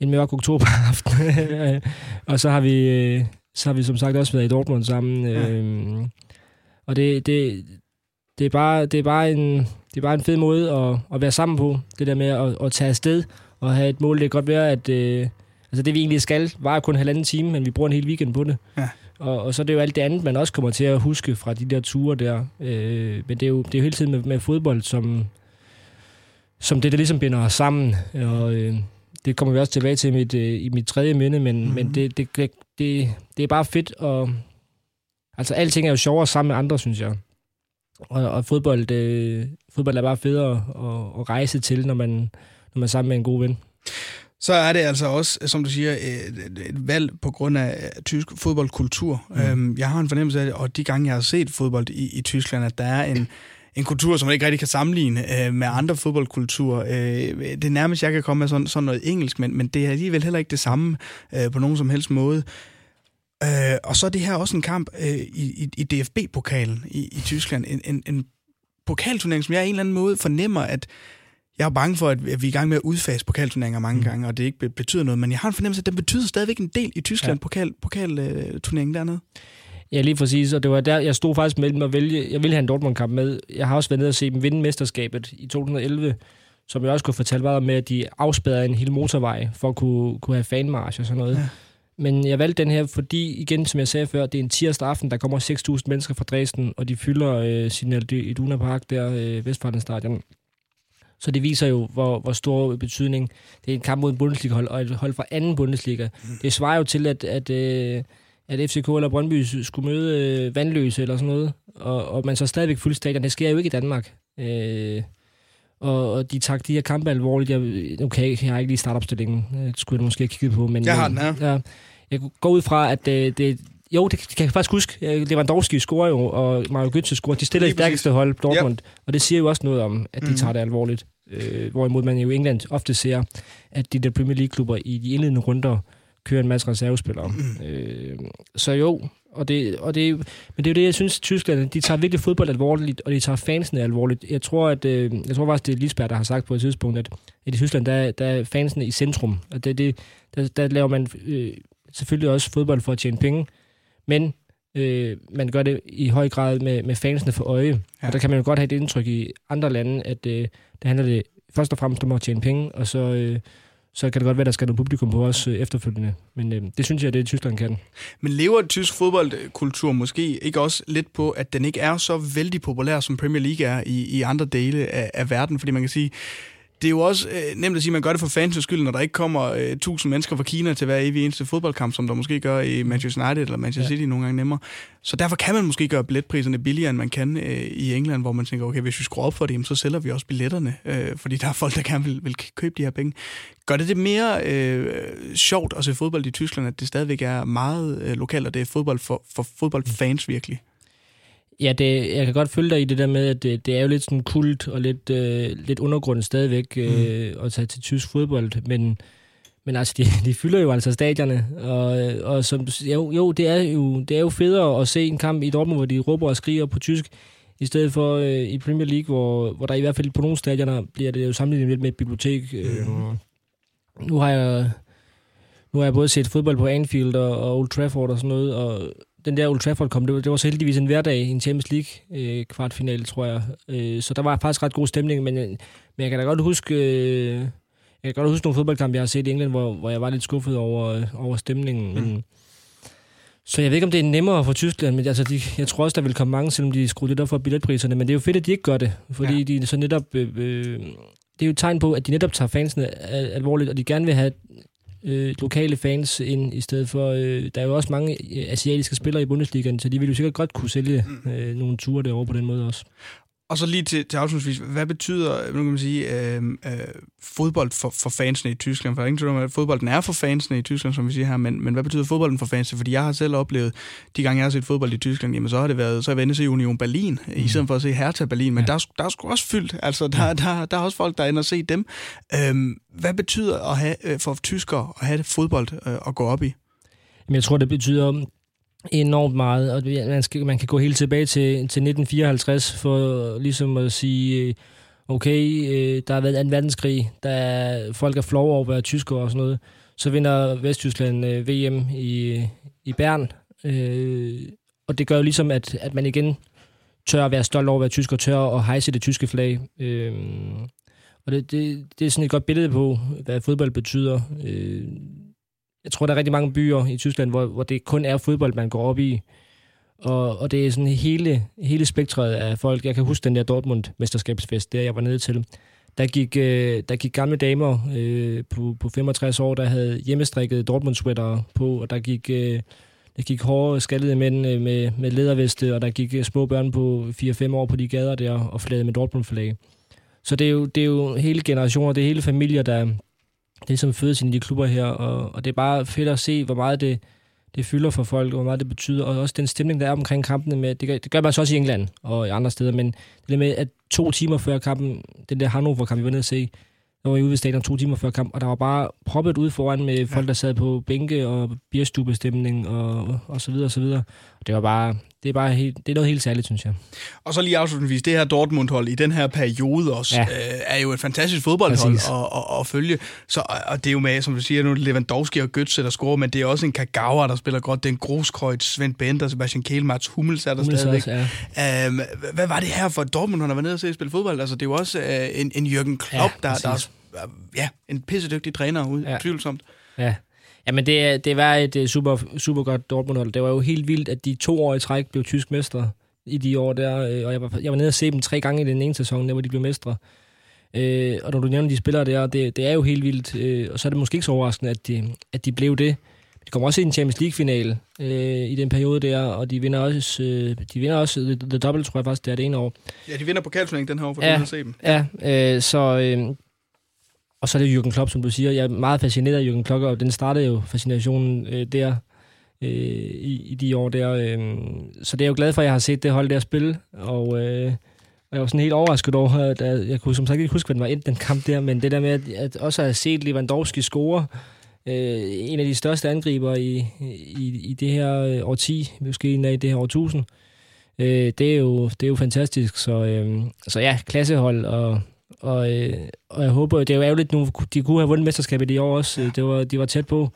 en mørk oktoberaften. og så har vi øh, så har vi som sagt også været i Dortmund sammen. Øh, og det, det, det, er bare, det, er bare en, det er bare en fed måde at, at være sammen på. Det der med at, at tage afsted og have et mål. Det kan godt være, at øh, altså det vi egentlig skal, var kun halvanden time, men vi bruger en hel weekend på det. Ja. Og, og så er det jo alt det andet, man også kommer til at huske fra de der ture der. Øh, men det er, jo, det er jo hele tiden med, med fodbold, som, som det, der ligesom binder os sammen. Og øh, det kommer vi også tilbage til i mit, øh, i mit tredje minde, men, mm-hmm. men det, det, det, det, det er bare fedt. Og, altså, alting er jo sjovere sammen med andre, synes jeg. Og, og fodbold, øh, fodbold er bare federe at, at rejse til, når man, når man er sammen med en god ven. Så er det altså også, som du siger, et, et valg på grund af tysk fodboldkultur. Mm. Øhm, jeg har en fornemmelse af det, og de gange, jeg har set fodbold i, i Tyskland, at der er en, en kultur, som man ikke rigtig kan sammenligne øh, med andre fodboldkulturer. Øh, det er nærmest, jeg kan komme med sådan, sådan noget engelsk, men, men det er alligevel heller ikke det samme øh, på nogen som helst måde. Øh, og så er det her også en kamp øh, i, i, i DFB-pokalen i, i Tyskland. En, en, en pokalturnering, som jeg på en eller anden måde fornemmer, at jeg er bange for, at vi er i gang med at udfase pokalturneringer mange mm. gange, og det ikke betyder noget, men jeg har en fornemmelse, at den betyder stadigvæk en del i Tyskland, ja. pokal, pokalturneringen dernede. Ja, lige præcis, og det var der, jeg stod faktisk mellem at vælge, jeg ville have en Dortmund-kamp med. Jeg har også været nede og se dem vinde mesterskabet i 2011, som jeg også kunne fortælle var med, at de afspærrede en hel motorvej for at kunne, kunne have fanmarsch og sådan noget. Ja. Men jeg valgte den her, fordi, igen, som jeg sagde før, det er en tirsdag aften, der kommer 6.000 mennesker fra Dresden, og de fylder øh, sin Iduna Park der, øh, Vestfalden stadion. Så det viser jo, hvor, hvor stor betydning det er en kamp mod en Bundesliga-hold, og et hold fra anden Bundesliga. Mm. Det svarer jo til, at, at, øh, at FCK eller Brøndby skulle møde øh, vandløse eller sådan noget, og, og man så stadigvæk fyldt stadion. Det sker jo ikke i Danmark. Øh, og, og de tager de her kampe alvorligt. Jeg, okay, jeg har ikke lige startopstillingen. Det skulle jeg måske have kigget på. Men, jeg har den her. Ja, jeg går ud fra, at øh, det, jo, det, kan jeg faktisk huske. Lewandowski scorer jo, og Mario Götze scorer. De stiller i stærkeste hold, Dortmund. Yep. Og det siger jo også noget om, at de mm. tager det alvorligt. Øh, hvorimod man jo i England ofte ser, at de der Premier League-klubber i de indledende runder kører en masse reservespillere. Mm. Øh, så jo, og det, og det, men det er jo det, jeg synes, Tyskland, de tager virkelig fodbold alvorligt, og de tager fansene alvorligt. Jeg tror, at, øh, jeg tror faktisk, det er Lisbjerg, der har sagt på et tidspunkt, at, i Tyskland, der, der er fansene i centrum. Og det, det, der, der laver man øh, selvfølgelig også fodbold for at tjene penge, men øh, man gør det i høj grad med, med fansene for øje. Ja. Og der kan man jo godt have et indtryk i andre lande, at øh, det handler det først og fremmest om at tjene penge, og så, øh, så kan det godt være, der skal noget publikum på os øh, efterfølgende. Men øh, det synes jeg, det er Tyskland kan. Men lever tysk fodboldkultur måske ikke også lidt på, at den ikke er så vældig populær, som Premier League er i, i andre dele af, af verden? Fordi man kan sige, det er jo også øh, nemt at sige, at man gør det for fans skyld, når der ikke kommer øh, tusind mennesker fra Kina til hver evig eneste fodboldkamp, som der måske gør i Manchester United eller Manchester ja. City nogle gange nemmere. Så derfor kan man måske gøre billetpriserne billigere, end man kan øh, i England, hvor man tænker, okay, hvis vi skruer op for det, så sælger vi også billetterne, øh, fordi der er folk, der gerne vil, vil købe de her penge. Gør det det mere øh, sjovt at se fodbold i Tyskland, at det stadigvæk er meget øh, lokalt, og det er fodbold for, for fodboldfans virkelig? Ja, det, jeg kan godt følge dig i det der med, at det, det er jo lidt sådan kult og lidt, øh, lidt undergrund stadigvæk øh, mm. at tage til tysk fodbold, men, men altså, de, de fylder jo altså stadierne, og, og som, jo, jo, det er jo, det er jo federe at se en kamp i Dortmund, hvor de råber og skriger på tysk, i stedet for øh, i Premier League, hvor, hvor der i hvert fald på nogle stadioner bliver det jo sammenlignet lidt med et bibliotek. Mm. Nu har jeg nu har jeg både set fodbold på Anfield og, og Old Trafford og sådan noget, og den der Old Trafford kom, det var, det var så heldigvis en hverdag i en Champions League øh, kvartfinale, tror jeg. Øh, så der var faktisk ret god stemning, men, men jeg kan da godt huske, øh, Jeg kan godt huske nogle fodboldkampe, jeg har set i England, hvor, hvor jeg var lidt skuffet over, over stemningen. Mm. Men, så jeg ved ikke, om det er nemmere for Tyskland, men altså, de, jeg tror også, der vil komme mange, selvom de skruer lidt op for billetpriserne. Men det er jo fedt, at de ikke gør det, fordi ja. de så netop... Øh, øh, det er jo et tegn på, at de netop tager fansene alvorligt, og de gerne vil have øh, lokale fans ind, i stedet for... Øh, der er jo også mange øh, asiatiske spillere i Bundesligaen, så de vil jo sikkert godt kunne sælge mm. øh, nogle ture derovre på den måde også. Og så lige til, til afslutningsvis, hvad betyder nu kan man sige, øh, øh, fodbold for, for fansene i Tyskland? For der er ingen tvivl om, at fodbolden er for fansene i Tyskland, som vi siger her, men, men hvad betyder fodbolden for fansene? Fordi jeg har selv oplevet, de gange jeg har set fodbold i Tyskland, jamen så har det været, så har jeg været se Union Berlin, mm. i stedet for at se Hertha Berlin, men ja. der, der er sgu også fyldt, altså der, der, der er også folk, der er inde og se dem. Øh, hvad betyder at have, øh, for tyskere at have fodbold øh, at gå op i? Jamen, jeg tror, det betyder enormt meget, og man, skal, man kan gå helt tilbage til, til 1954 for ligesom at sige, øh, okay, øh, der har været en verdenskrig, der er, folk er flove over at være tyskere og sådan noget. Så vinder Vesttyskland øh, VM i, i Bern, øh, og det gør jo ligesom, at, at man igen tør at være stolt over at være tysker, tør at hejse det tyske flag. Øh, og det, det, det er sådan et godt billede på, hvad fodbold betyder. Øh, jeg tror, der er rigtig mange byer i Tyskland, hvor, hvor det kun er fodbold, man går op i. Og, og det er sådan hele, hele spektret af folk. Jeg kan huske den der Dortmund-mesterskabsfest, der jeg var nede til. Der gik, øh, der gik gamle damer øh, på, på 65 år, der havde hjemmestrikket Dortmund-sweater på, og der gik, øh, der gik hårde, skaldede mænd øh, med, med lederveste, og der gik øh, små børn på 4-5 år på de gader der og flagede med Dortmund-flag. Så det er, jo, det er jo hele generationer, det er hele familier, der, det, som fødes i de klubber her, og, og det er bare fedt at se, hvor meget det, det fylder for folk, og hvor meget det betyder, og også den stemning, der er omkring kampene. Med, det, gør, det gør man så også i England og i andre steder, men det med, at to timer før kampen, den der Hannover-kamp, vi var nede at se, der var jeg ude ved stadion to timer før kamp, og der var bare proppet ud foran med folk, der sad på bænke og bierstubestemning og, og så videre og så videre. Og det var bare, det er bare helt, det er noget helt særligt, synes jeg. Og så lige afslutningsvis, det her Dortmund-hold i den her periode også, ja. øh, er jo et fantastisk fodboldhold at, at, at, følge. Så, og det er jo med, som du siger, nu Lewandowski og Götze, der scorer, men det er også en Kagawa, der spiller godt. Det er en Groskreutz, Svend Bender, Sebastian Kehl, Mats Hummels er der Hummels stadigvæk. Også, ja. øhm, hvad var det her for Dortmund, har været nede og se at spille fodbold? Altså, det er jo også øh, en, en Jürgen Klopp, ja, der, der er ja, en pissedygtig træner ud, ja. tvivlsomt. Ja, Jamen, det, det var et super, super godt Dortmund-hold. Det var jo helt vildt, at de to år i træk blev tysk mestre i de år der, øh, og jeg var, jeg var nede og se dem tre gange i den ene sæson, der hvor de blev mestre. Øh, og når du nævner de spillere der, det, det er jo helt vildt, øh, og så er det måske ikke så overraskende, at de, at de blev det. De kommer også i en Champions League-final øh, i den periode der, og de vinder også, øh, de vinder også the, the Double, tror jeg faktisk, det er det ene år. Ja, de vinder pokalturneringen den her år, for ja, at se dem. Ja, øh, så, øh, og så er det Jürgen Klopp, som du siger. Jeg er meget fascineret af Jürgen Klopp, og den startede jo fascinationen øh, der øh, i, i de år der. Øh. Så det er jeg jo glad for, at jeg har set det hold der spille, og... Øh, og jeg var sådan helt overrasket over, at jeg kunne som sagt ikke huske, hvad var endt, den kamp der, men det der med, at, at også have set Lewandowski score, øh, en af de største angriber i, i, i det her øh, årti, måske en af det her årtusind, øh, det, er jo, det er jo fantastisk. Så, øh, så ja, klassehold, og, og, øh, og jeg håber, det er jo ærgerligt nu, de kunne have vundet mesterskabet i år også. Det var, de var tæt på.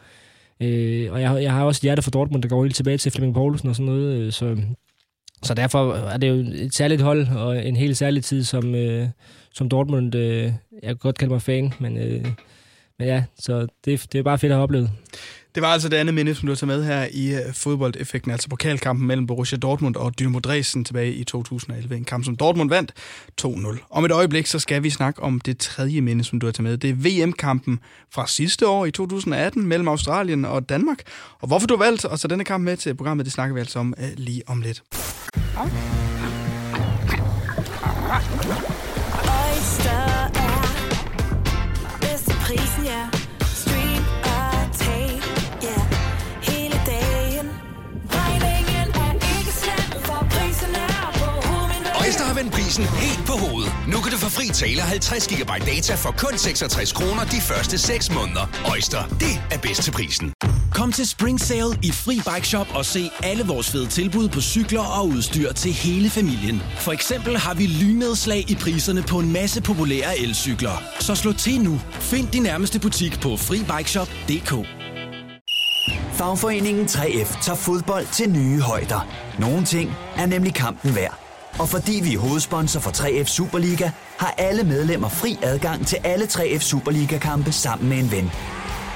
Øh, og jeg, jeg har også et hjerte for Dortmund, der går helt tilbage til Flemming Poulsen og sådan noget. Øh, så, så derfor er det jo et særligt hold, og en helt særlig tid, som, øh, som Dortmund, øh, jeg kan godt kalde mig fan, men, øh, men ja, så det, det er bare fedt at have oplevet. Det var altså det andet minde, som du har taget med her i øh, fodboldeffekten, altså pokalkampen mellem Borussia Dortmund og Dynamo Dresden tilbage i 2011. En kamp, som Dortmund vandt 2-0. Om et øjeblik, så skal vi snakke om det tredje minde, som du har taget med. Det er VM-kampen fra sidste år i 2018 mellem Australien og Danmark. Og hvorfor du har valgt at tage denne kamp med til programmet, det snakker vi altså om øh, lige om lidt. Oyster vendt prisen helt på hovedet. Nu kan du få fri tale 50 GB data for kun 66 kroner de første 6 måneder. Øjster, det er bedst til prisen. Kom til Spring Sale i Fri Bike Shop og se alle vores fede tilbud på cykler og udstyr til hele familien. For eksempel har vi lynedslag i priserne på en masse populære elcykler. Så slå til nu. Find din nærmeste butik på FriBikeShop.dk. Fagforeningen 3F tager fodbold til nye højder. Nogle ting er nemlig kampen værd. Og fordi vi er hovedsponsor for 3F Superliga, har alle medlemmer fri adgang til alle 3F Superliga-kampe sammen med en ven.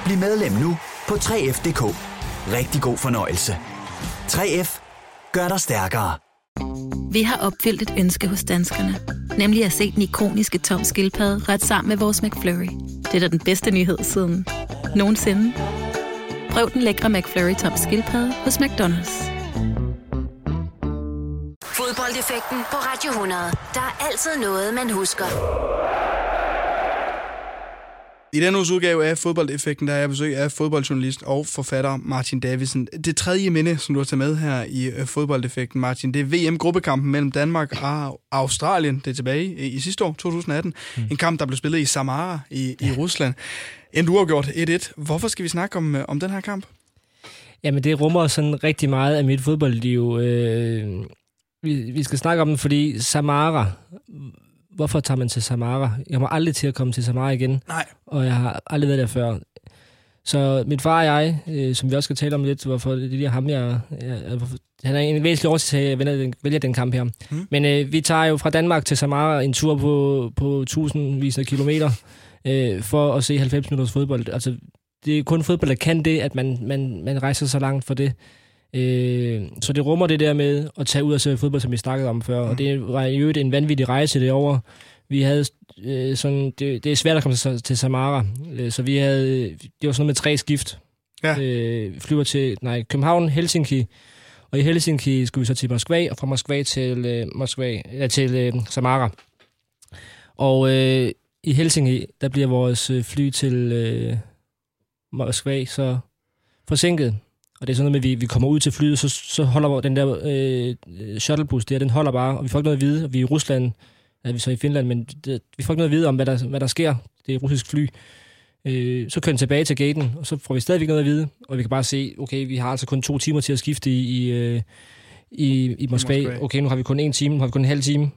Bliv medlem nu på 3F.dk. Rigtig god fornøjelse. 3F gør dig stærkere. Vi har opfyldt et ønske hos danskerne. Nemlig at se den ikoniske tom skildpadde ret sammen med vores McFlurry. Det er da den bedste nyhed siden nogensinde. Prøv den lækre McFlurry tom skildpadde hos McDonald's. Fodboldeffekten på Radio 100. Der er altid noget, man husker. I denne uges udgave af Fodboldeffekten, der er jeg besøg af fodboldjournalist og forfatter Martin Davidsen. Det tredje minde, som du har taget med her i øh, Fodboldeffekten, Martin, det er VM-gruppekampen mellem Danmark og Australien. Det er tilbage i sidste år, 2018. Mm. En kamp, der blev spillet i Samara i, i Rusland. En du har gjort 1-1. Hvorfor skal vi snakke om, øh, om den her kamp? Jamen, det rummer sådan rigtig meget af mit fodboldliv. Øh, vi, vi skal snakke om den, fordi Samara hvorfor tager man til Samara? Jeg må aldrig til at komme til Samara igen. Nej. Og jeg har aldrig været der før. Så min far og jeg, øh, som vi også skal tale om lidt, hvorfor det er ham, jeg, jeg, han er en væsentlig årsag til, at jeg vælger den, vælger den kamp her. Mm. Men øh, vi tager jo fra Danmark til Samara en tur på, på tusindvis af kilometer øh, for at se 90 minutters fodbold. Altså, det er kun fodbold, der kan det, at man, man, man rejser så langt for det. Øh, så det rummer det der med at tage ud og se fodbold, som vi snakkede om før. Mm. Og det var jo en vanvittig rejse det over. Vi havde øh, sådan, det, det er svært at komme til, til Samara, øh, så vi havde, det var sådan noget med tre skift. Ja. Øh, flyver til nej, København, Helsinki, og i Helsinki skulle vi så til Moskva, og fra Moskva til, øh, Moskva, ja, til øh, Samara. Og øh, i Helsinki, der bliver vores øh, fly til øh, Moskva så forsinket. Og det er sådan noget med, at vi, vi kommer ud til flyet, så, så holder den der øh, shuttlebus der, den holder bare, og vi får ikke noget at vide. Vi er i Rusland, er vi så i Finland, men det, vi får ikke noget at vide om, hvad der, hvad der sker. Det er et russisk fly. Øh, så kører den tilbage til gaten, og så får vi stadigvæk noget at vide. Og vi kan bare se, okay, vi har altså kun to timer til at skifte i, i, øh, i, i Moskva. Moskva. Okay, nu har vi kun en time, nu har vi kun en halv time.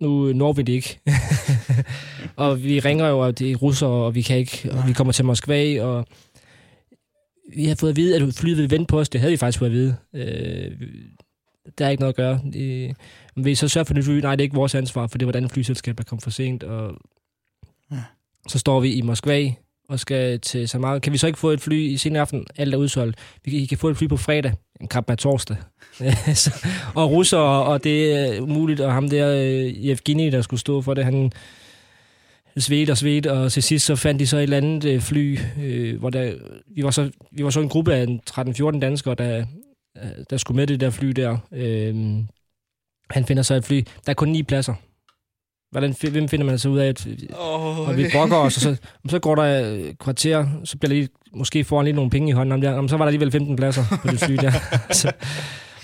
Nu når vi det ikke. og vi ringer jo, og det er russer, og vi kan ikke, og vi kommer til Moskva, og vi har fået at vide, at flyet vil vente på os. Det havde vi faktisk fået at vide. Øh, der er ikke noget at gøre. Det, men vi så sørger for det fly, nej, det er ikke vores ansvar, for det var et andet flyselskab, der kom for sent. Og ja. Så står vi i Moskva og skal til Samara. Kan vi så ikke få et fly i senere aften? Alt er udsolgt. Vi kan, I kan få et fly på fredag. En kamp er torsdag. og russer, og det er umuligt. Og ham der, øh, Evgeni, der skulle stå for det, han svedt og svedt, og til sidst så fandt de så et eller andet øh, fly, øh, hvor der, vi, var så, vi var så en gruppe af 13-14 danskere, der, der skulle med det der fly der. Øh, han finder så et fly. Der er kun ni pladser. Hvordan, hvem finder man så ud af, at oh, og vi brokker os, og så, og så går der et kvarter, så bliver der lige, måske foran lige nogle penge i hånden, om der, om så var der alligevel 15 pladser på det fly der. så,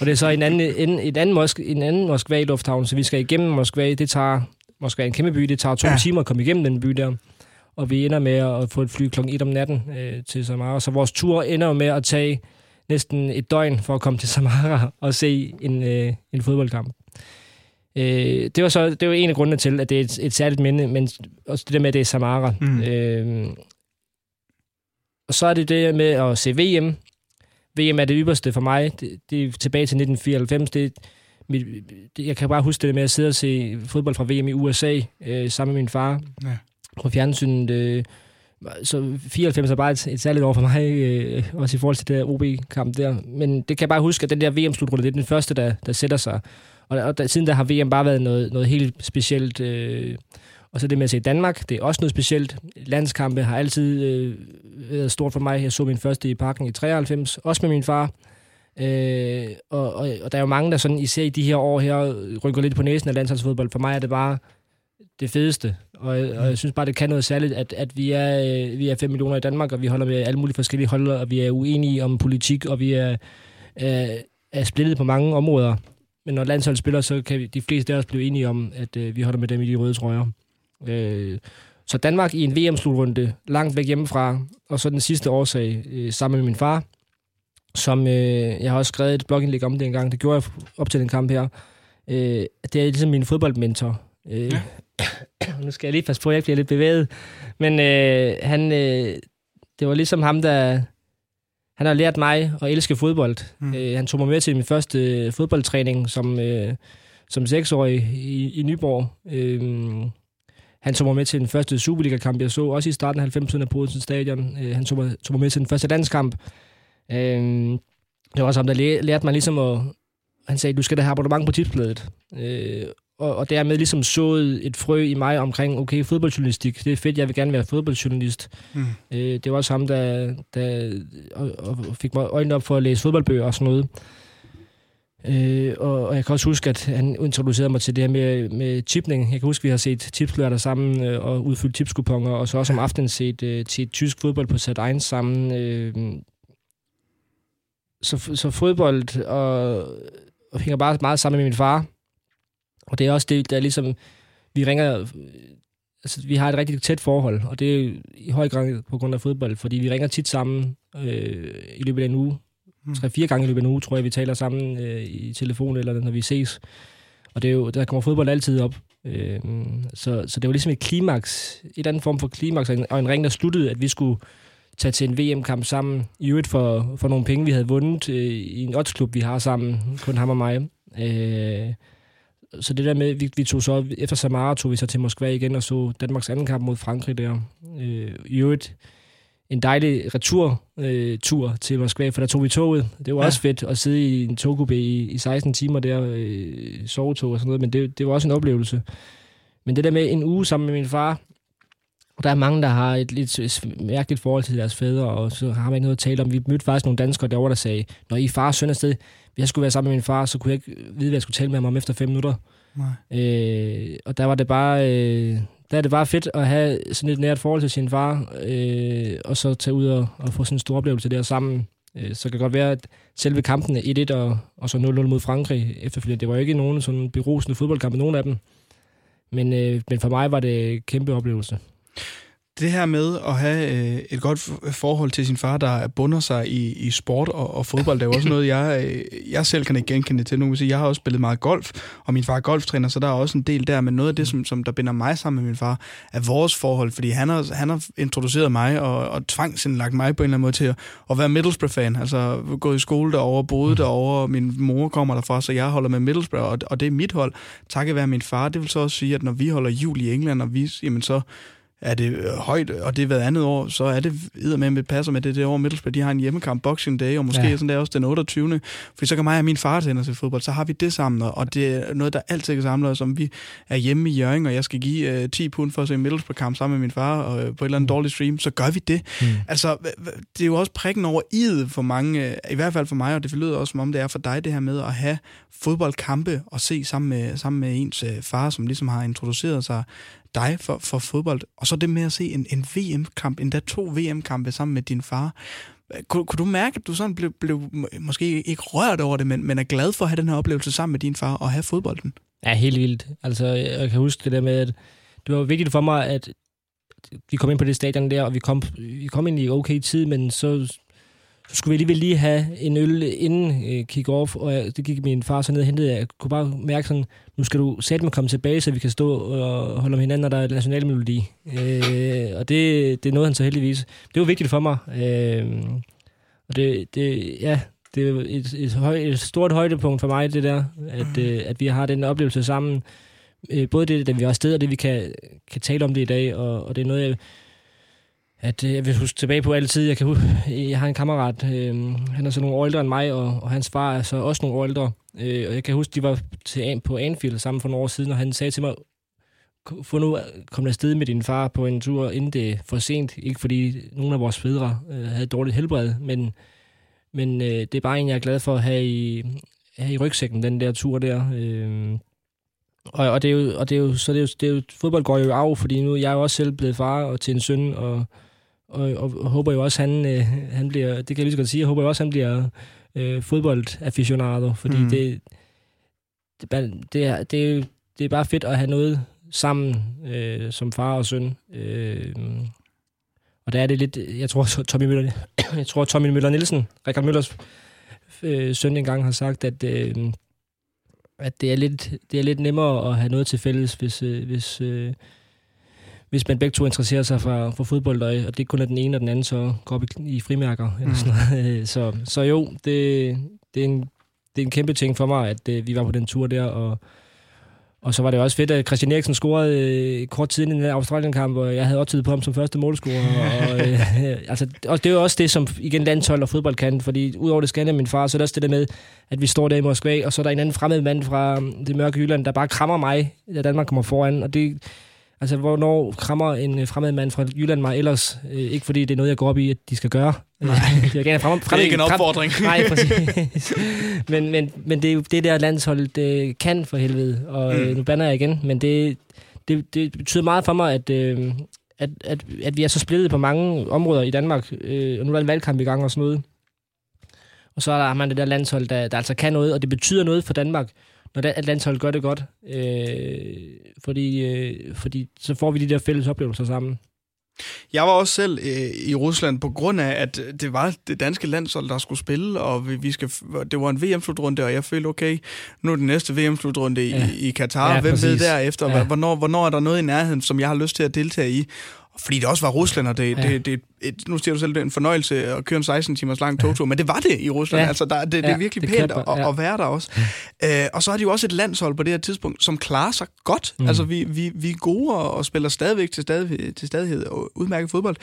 og det er så en anden, en, en anden, Mosk, en anden Moskva-lufthavn, så vi skal igennem Moskva. Det tager Moskva er en kæmpe by. Det tager to ja. timer at komme igennem den by der. Og vi ender med at få et fly klokken 1 om natten øh, til Samara. Så vores tur ender med at tage næsten et døgn for at komme til Samara og se en, øh, en fodboldkamp. Øh, det var så det var en af grundene til, at det er et, et særligt minde, men også det der med, at det er Samara. Mm. Øh, og så er det det med at se VM. VM er det ypperste for mig. Det, det er tilbage til 1994. Det, mit, jeg kan bare huske det med at sidde og se fodbold fra VM i USA øh, sammen med min far ja. på fjernsynet. Øh, så 94 er bare et, et særligt år for mig, øh, også i forhold til det der OB-kamp der. Men det kan jeg bare huske, at den der VM-slutrunde, det er den første, der, der sætter sig. Og, og der, siden der har VM bare været noget, noget helt specielt. Øh, og så det med at se Danmark, det er også noget specielt. Landskampe har altid øh, været stort for mig. Jeg så min første i parken i 93, også med min far. Øh, og, og, og der er jo mange, der sådan, især i de her år her, rykker lidt på næsen af landsholdsfodbold. For mig er det bare det fedeste. Og, og jeg synes bare, det kan noget særligt, at, at vi, er, øh, vi er 5 millioner i Danmark, og vi holder med alle mulige forskellige hold, og vi er uenige om politik, og vi er, er, er splittet på mange områder. Men når landsholdet spiller, så kan vi, de fleste af os blive enige om, at øh, vi holder med dem i de røde trøjer. Øh, så Danmark i en VM-slutrunde, langt væk hjemmefra, og så den sidste årsag, øh, sammen med min far, som øh, jeg har også skrevet et blogindlæg om det en gang. Det gjorde jeg op til den kamp her. Øh, det er ligesom min fodboldmentor. Øh, ja. nu skal jeg lige passe på, at jeg bliver lidt bevæget. Men øh, han, øh, det var ligesom ham, der... Han har lært mig at elske fodbold. Mm. Øh, han tog mig med til min første fodboldtræning som, øh, som seksårig i, i Nyborg. Øh, han tog mig med til den første Superliga-kamp, jeg så, også i starten af 90'erne på Odense Stadion. Øh, han tog mig, tog mig med til den første landskamp. Øh, det var også ham, der lærte mig ligesom at... Han sagde, du skal da have abonnement på tipsbladet. Øh, og, og dermed ligesom sået et frø i mig omkring, okay, fodboldjournalistik, det er fedt, jeg vil gerne være fodboldjournalist. Mm. Øh, det var også ham, der, der og, og fik mig øjnene op for at læse fodboldbøger og sådan noget. Øh, og, og jeg kan også huske, at han introducerede mig til det her med, med chipning. Jeg kan huske, at vi har set tipslørder sammen øh, og udfyldt tipskuponger, og så også om aftenen set øh, til et tysk fodbold på sat 1 sammen. Øh, så, så fodbold og, og hænger bare meget sammen med min far. Og det er også det, der ligesom... Vi ringer... Altså, vi har et rigtig tæt forhold, og det er i høj grad på grund af fodbold, fordi vi ringer tit sammen øh, i løbet af en uge. Mm. Tre-fire gange i løbet af en uge, tror jeg, vi taler sammen øh, i telefon, eller når vi ses. Og det er jo, der kommer fodbold altid op. Øh, så, så det var ligesom et klimaks, et eller andet form for klimaks, og en, og en ring, der sluttede, at vi skulle tage til en VM-kamp sammen, i øvrigt for, for nogle penge, vi havde vundet øh, i en oddsklub, vi har sammen, kun ham og mig. Øh, så det der med, vi, vi tog så, efter Samara tog vi så til Moskva igen og så Danmarks anden kamp mod Frankrig der. Øh, I øvrigt en dejlig returtur øh, til Moskva, for der tog vi toget. Det var ja. også fedt at sidde i en togkupé i, i 16 timer der, øh, sovetog og sådan noget, men det, det var også en oplevelse. Men det der med en uge sammen med min far, og der er mange, der har et lidt mærkeligt forhold til deres fædre, og så har man ikke noget at tale om. Vi mødte faktisk nogle danskere derovre, der sagde, når I far søn afsted, hvis jeg skulle være sammen med min far, så kunne jeg ikke vide, hvad jeg skulle tale med ham om efter fem minutter. Nej. Øh, og der var det bare... Øh, der er det bare fedt at have sådan et nært forhold til sin far, øh, og så tage ud og, og få sådan en stor oplevelse der sammen. Øh, så kan det godt være, at selve kampen er 1-1 og, og så 0-0 mod Frankrig efterfølgende. Det var jo ikke nogen sådan berusende fodboldkamp, nogen af dem. Men, øh, men for mig var det en kæmpe oplevelse det her med at have øh, et godt forhold til sin far, der bunder sig i, i sport og, og fodbold, det er jo også noget, jeg, øh, jeg selv kan ikke genkende til. Nu sige, jeg har også spillet meget golf, og min far er golftræner, så der er også en del der, men noget af det, som, som der binder mig sammen med min far, er vores forhold, fordi han har, han har introduceret mig og, og lagt mig på en eller anden måde til at, at være Middlesbrough-fan. Altså gået i skole derovre, boede derovre, og min mor kommer derfra, så jeg holder med Middlesbrough, og, og det er mit hold. Takket være min far. Det vil så også sige, at når vi holder jul i England, og vi, jamen så er det øh, højt, og det er været andet år, så er det med med passer med det det år Middlesbrough, de har en hjemmekamp Boxing Day, og måske ja. sådan der også den 28. Fordi så kan mig og min far tænde til fodbold, så har vi det sammen, og det er noget, der altid kan samle os, om vi er hjemme i Jørgen, og jeg skal give uh, 10 pund for at se Middlesbrough-kamp sammen med min far, og uh, på et eller andet mm. dårligt stream, så gør vi det. Mm. Altså, det er jo også prikken over i for mange, uh, i hvert fald for mig, og det lyder også som om det er for dig, det her med at have fodboldkampe og se sammen med, sammen med ens uh, far, som ligesom har introduceret sig dig for, for fodbold, og så det med at se en, en VM-kamp, endda to VM-kampe sammen med din far. Kunne, kunne du mærke, at du sådan blev, blev måske ikke rørt over det, men, men er glad for at have den her oplevelse sammen med din far og have fodbolden? Ja, helt vildt. Altså, jeg kan huske det der med, at det var vigtigt for mig, at vi kom ind på det stadion der, og vi kom, vi kom ind i okay tid, men så så skulle vi alligevel lige have en øl inden uh, kick-off, og jeg, det gik min far så ned og hentede. Jeg kunne bare mærke sådan, nu skal du sætte mig komme tilbage, så vi kan stå og holde om hinanden, når der er nationalmelodi. Uh, og det, det nåede han så heldigvis. Det var vigtigt for mig. Uh, og det, det, ja, det er et, et, høj, et stort højdepunkt for mig, det der, at, uh, at vi har den oplevelse sammen. Uh, både det, at vi har sted, og det, vi kan, kan tale om det i dag, og, og det er noget, jeg at øh, jeg vil huske tilbage på altid. Jeg kan huske, øh, jeg har en kammerat, øh, han er så nogle år ældre end mig, og, og hans far er så også nogle år ældre. Øh, og jeg kan huske, de var til, på Anfield sammen for nogle år siden, og han sagde til mig, få nu kom afsted med din far på en tur, inden det er for sent. Ikke fordi nogen af vores fædre øh, havde dårligt helbred, men, men øh, det er bare en, jeg er glad for at have i, have i rygsækken, den der tur der. Øh, og, og, det er jo, og det er jo, så det er jo, det er jo, fodbold går jo af, fordi nu jeg er jo også selv blevet far og til en søn, og, og, og, og håber jo også, han, øh, han bliver, det kan jeg lige så godt sige, jeg håber jo også, han bliver øh, fodboldaficionado, fordi mm. det, det, det, er, det, det er bare fedt at have noget sammen øh, som far og søn. Øh, og der er det lidt, jeg tror, Tommy Møller, jeg tror, Tommy Møller Nielsen, Richard Møllers øh, søn engang har sagt, at, øh, at det, er lidt, det er lidt nemmere at have noget til fælles, hvis, øh, hvis, øh, hvis man begge to interesserer sig for, for fodbold, og det ikke kun er den ene og den anden, så går vi i frimærker. Mm. Eller sådan noget. Så, så jo, det, det, er en, det er en kæmpe ting for mig, at uh, vi var på den tur der, og, Og så var det også fedt, at Christian Eriksen scorede øh, kort tid i den Australien-kamp, hvor jeg havde optaget på ham som første målscorer. og, øh, altså, og det er jo også det, som igen landshold og fodbold kan, fordi udover det skal min far, så er det også det der med, at vi står der i Moskva, og så er der en anden fremmed mand fra um, det mørke Jylland, der bare krammer mig, da Danmark kommer foran, og det, Altså, hvornår krammer en øh, fremmed mand fra Jylland mig ellers? Øh, ikke fordi det er noget, jeg går op i, at de skal gøre. Nej, jeg gerne frem, frem, det er ikke en opfordring. Frem, nej, præcis. men, men, men det er jo det der landshold det kan for helvede. Og øh, mm. nu bander jeg igen, men det, det, det betyder meget for mig, at, øh, at, at, at vi er så splittet på mange områder i Danmark. Øh, og nu er der en valgkamp i gang og sådan noget. Og så har man det der landshold, der, der altså kan noget, og det betyder noget for Danmark når det, landshold gør det godt. Øh, fordi, øh, fordi så får vi de der fælles oplevelser sammen. Jeg var også selv øh, i Rusland på grund af, at det var det danske landshold, der skulle spille, og vi, vi skal, det var en VM-slutrunde, og jeg følte, okay, nu er det næste VM-slutrunde ja. i, i Katar. Ja, Hvem præcis. ved derefter? Ja. Hvornår, hvornår er der noget i nærheden, som jeg har lyst til at deltage i? Fordi det også var Rusland, og det, ja. det, det, et, nu siger du selv, det er en fornøjelse at køre en 16 timers lang togtur, men det var det i Rusland. Ja. Altså, der, det, det er virkelig det pænt at, ja. at være der også. Ja. Øh, og så har de jo også et landshold på det her tidspunkt, som klarer sig godt. Mm. Altså, vi, vi, vi er gode og spiller stadigvæk til, stadig, til stadighed og udmærket fodbold.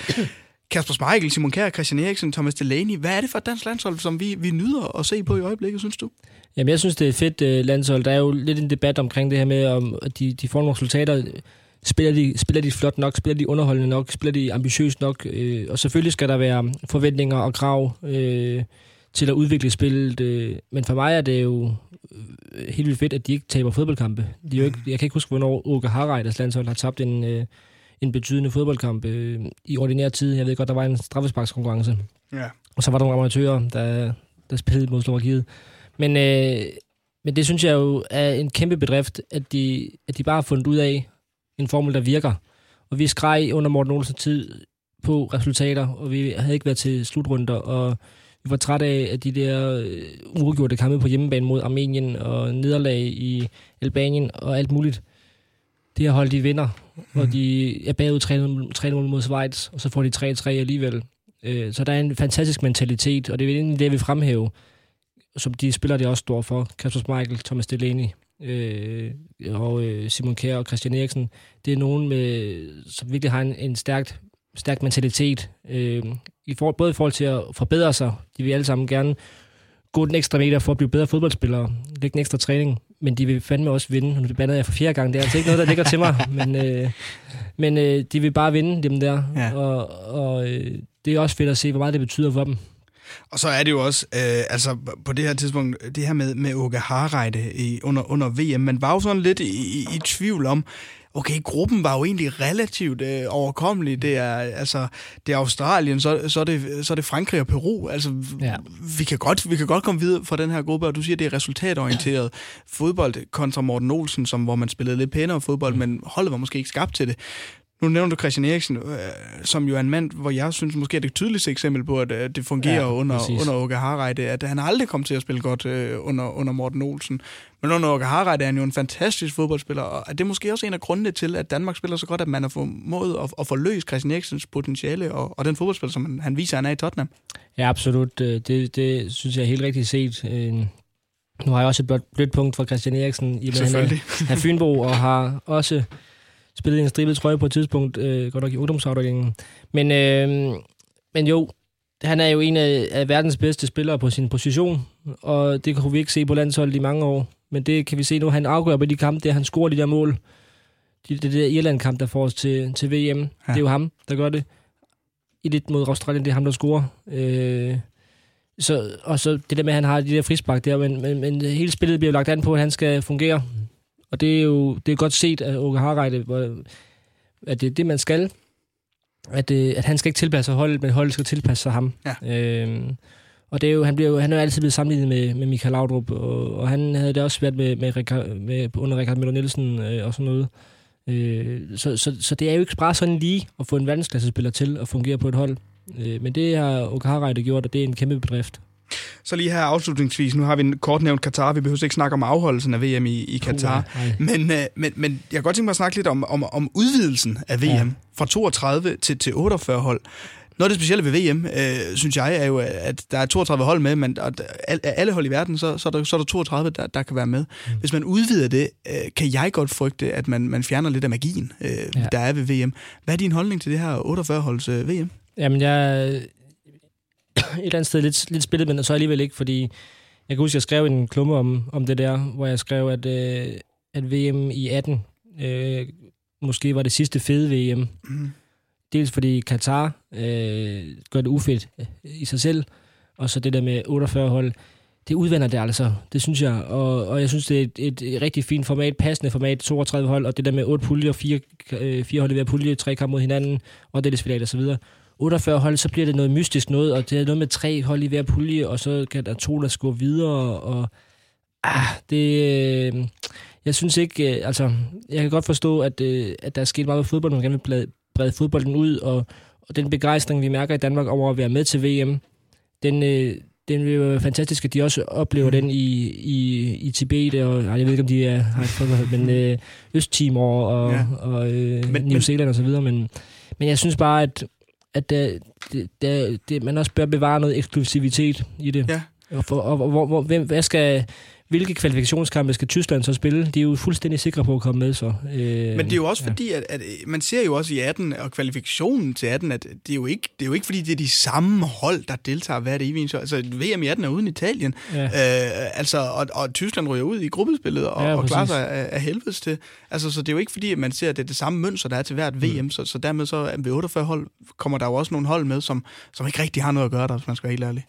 Kasper Smeichel, Simon Kjær, Christian Eriksen, Thomas Delaney. Hvad er det for et dansk landshold, som vi, vi nyder at se på i øjeblikket, synes du? Jamen, jeg synes, det er et fedt uh, landshold. Der er jo lidt en debat omkring det her med, om de, de får nogle resultater Spiller de, spiller de flot nok? Spiller de underholdende nok? Spiller de ambitiøst nok? Øh, og selvfølgelig skal der være forventninger og krav øh, til at udvikle spillet. Øh, men for mig er det jo øh, helt vildt fedt, at de ikke taber fodboldkampe. De er jo ikke, jeg kan ikke huske, hvornår Åke Harreiders landshold har tabt en, øh, en betydende fodboldkamp øh, i ordinær tid. Jeg ved godt, der var en straffesparkskonkurrence. Ja. Og så var der nogle amatører, der, der spillede mod Slovakiet. Men, øh, men det synes jeg jo er en kæmpe bedrift, at de, at de bare har fundet ud af, en formel, der virker. Og vi skreg under Morten Olsen tid på resultater, og vi havde ikke været til slutrunder, og vi var trætte af, at de der øh, uregjorte kampe på hjemmebane mod Armenien og nederlag i Albanien og alt muligt. Det her hold, de vinder, mm. og de er bagud 3-0 mod Schweiz, og så får de 3-3 alligevel. Øh, så der er en fantastisk mentalitet, og det er egentlig det, vi fremhæver, som de spiller det også står for. Kasper Michael, Thomas Delaney, øh, og øh, Simon Kjær og Christian Eriksen, det er nogen, med, som virkelig har en, en stærkt, stærk mentalitet, øh, i for, både i forhold til at forbedre sig, de vil alle sammen gerne gå den ekstra meter for at blive bedre fodboldspillere, lægge en ekstra træning, men de vil fandme også vinde. Nu bandede jeg for fjerde gang, det er altså ikke noget, der ligger til mig, men, øh, men øh, de vil bare vinde dem der, ja. og, og øh, det er også fedt at se, hvor meget det betyder for dem. Og så er det jo også, øh, altså på det her tidspunkt, det her med, med Åke Harreide i, under, under VM, man var jo sådan lidt i, i, i tvivl om, okay, gruppen var jo egentlig relativt øh, overkommelig. Det er, altså, det er Australien, så, så, er det, så er det Frankrig og Peru. Altså, ja. vi, kan godt, vi kan godt komme videre fra den her gruppe, og du siger, det er resultatorienteret fodbold kontra Morten Olsen, som, hvor man spillede lidt pænere fodbold, mm. men holdet var måske ikke skabt til det. Nu nævner du Christian Eriksen, øh, som jo er en mand, hvor jeg synes måske er det tydeligste eksempel på, at øh, det fungerer ja, under, under Åke Harreide, at han aldrig kom til at spille godt øh, under, under Morten Olsen. Men under Åke Harreide er han jo en fantastisk fodboldspiller, og er det måske også en af grundene til, at Danmark spiller så godt, at man har formået at, at forløse Christian Eriksens potentiale og, og den fodboldspiller, som han, han viser, han er i Tottenham? Ja, absolut. Øh, det, det synes jeg er helt rigtigt set. Øh, nu har jeg også et blødt, punkt for Christian Eriksen i han er Fynbo, og har også spillede en stribet trøje på et tidspunkt, øh, godt nok i ungdomsafdelingen. Men, øh, men jo, han er jo en af, af verdens bedste spillere på sin position, og det kunne vi ikke se på landsholdet i mange år. Men det kan vi se nu, han afgør på de kampe, det han scorer de der mål. Det, det der Irland-kamp, der får os til, til VM, ja. det er jo ham, der gør det. I lidt mod Australien, det er ham, der scorer. Øh, så, og så det der med, at han har de der frispark der, men, men, men hele spillet bliver lagt an på, at han skal fungere. Og det er jo det er godt set af Åke Harreide, at det er det, man skal. At, øh, at han skal ikke tilpasse sig holdet, men holdet skal tilpasse sig ham. Ja. Øhm, og det er jo, han, bliver jo, han er jo altid blevet sammenlignet med, med Michael Laudrup, og, og han havde det også været med, med, med under Richard Møller Nielsen øh, og sådan noget. Øh, så, så, så det er jo ikke bare sådan lige at få en verdensklassespiller til at fungere på et hold. Øh, men det har Åke Harreide gjort, og det er en kæmpe bedrift. Så lige her afslutningsvis, nu har vi kort nævnt Katar, vi behøver ikke snakke om afholdelsen af VM i, i Katar, uh, men, øh, men, men jeg kan godt tænke mig at snakke lidt om, om, om udvidelsen af VM ja. fra 32 til, til 48 hold. Noget af det specielle ved VM, øh, synes jeg, er jo, at der er 32 hold med, men at alle hold i verden, så, så, er, der, så er der 32, der, der kan være med. Mm. Hvis man udvider det, øh, kan jeg godt frygte, at man, man fjerner lidt af magien, øh, ja. der er ved VM. Hvad er din holdning til det her 48-holds øh, VM? Jamen, jeg et eller andet sted lidt, lidt spillet, men så alligevel ikke, fordi jeg kan huske, jeg skrev en klumme om, om det der, hvor jeg skrev, at, øh, at VM i 18 øh, måske var det sidste fede VM. Mm. Dels fordi Katar øh, gør det ufedt øh, i sig selv, og så det der med 48 hold, det udvander det altså, det synes jeg. Og, og jeg synes, det er et, et rigtig fint format, passende format, 32 hold, og det der med 8 puljer, 4, øh, 4 hold i hver pulje, tre kampe mod hinanden, og det er det og så videre. 48 hold, så bliver det noget mystisk noget, og det er noget med tre hold i hver pulje, og så kan der to, der gå videre, og ah, det... Øh, jeg synes ikke, øh, altså, jeg kan godt forstå, at, øh, at der er sket meget med fodbold, man gerne vil brede fodbolden ud, og, og den begejstring, vi mærker i Danmark over at være med til VM, den, den vil være fantastisk, at de også oplever den i, i, i Tibet, og jeg ved ikke, om de er, har fodbold, men øh, Østtimor og, ja. og øh, men, New Zealand og så videre, men, men jeg synes bare, at, at det, det, det, man også bør bevare noget eksklusivitet i det. Ja. Og, for, og, og hvor, hvor, hvem, hvad skal hvilke kvalifikationskampe skal Tyskland så spille? De er jo fuldstændig sikre på at komme med så. Øh, Men det er jo også ja. fordi, at, at man ser jo også i 18 og kvalifikationen til 18, at det er jo ikke, det er jo ikke fordi, det er de samme hold, der deltager hver det evige. Altså VM i 18 er uden Italien. Ja. Øh, altså, og, og Tyskland ryger ud i gruppespillet og, ja, og klarer sig af, af helvedes til. Altså, så det er jo ikke fordi, at man ser, at det er det samme mønster, der er til hvert mm. VM. Så, så dermed så ved 48 hold kommer der jo også nogle hold med, som, som ikke rigtig har noget at gøre der, hvis man skal være helt ærlig.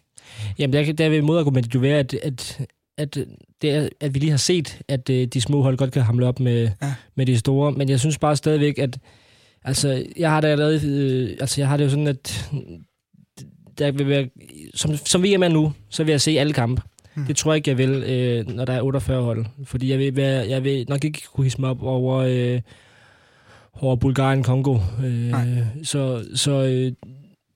Jamen, der, der vil modargumentet jo være, at, at at, det er, at vi lige har set, at øh, de små hold godt kan hamle op med, ja. med de store. Men jeg synes bare stadigvæk, at altså, jeg har det allerede, øh, altså, jeg har det jo sådan, at der vil være, som, som vi er med nu, så vil jeg se alle kampe. Hmm. Det tror jeg ikke, jeg vil, øh, når der er 48 hold. Fordi jeg vil, være, jeg vil nok ikke kunne hisse mig op over, øh, over Bulgarien-Kongo. Øh, så så øh,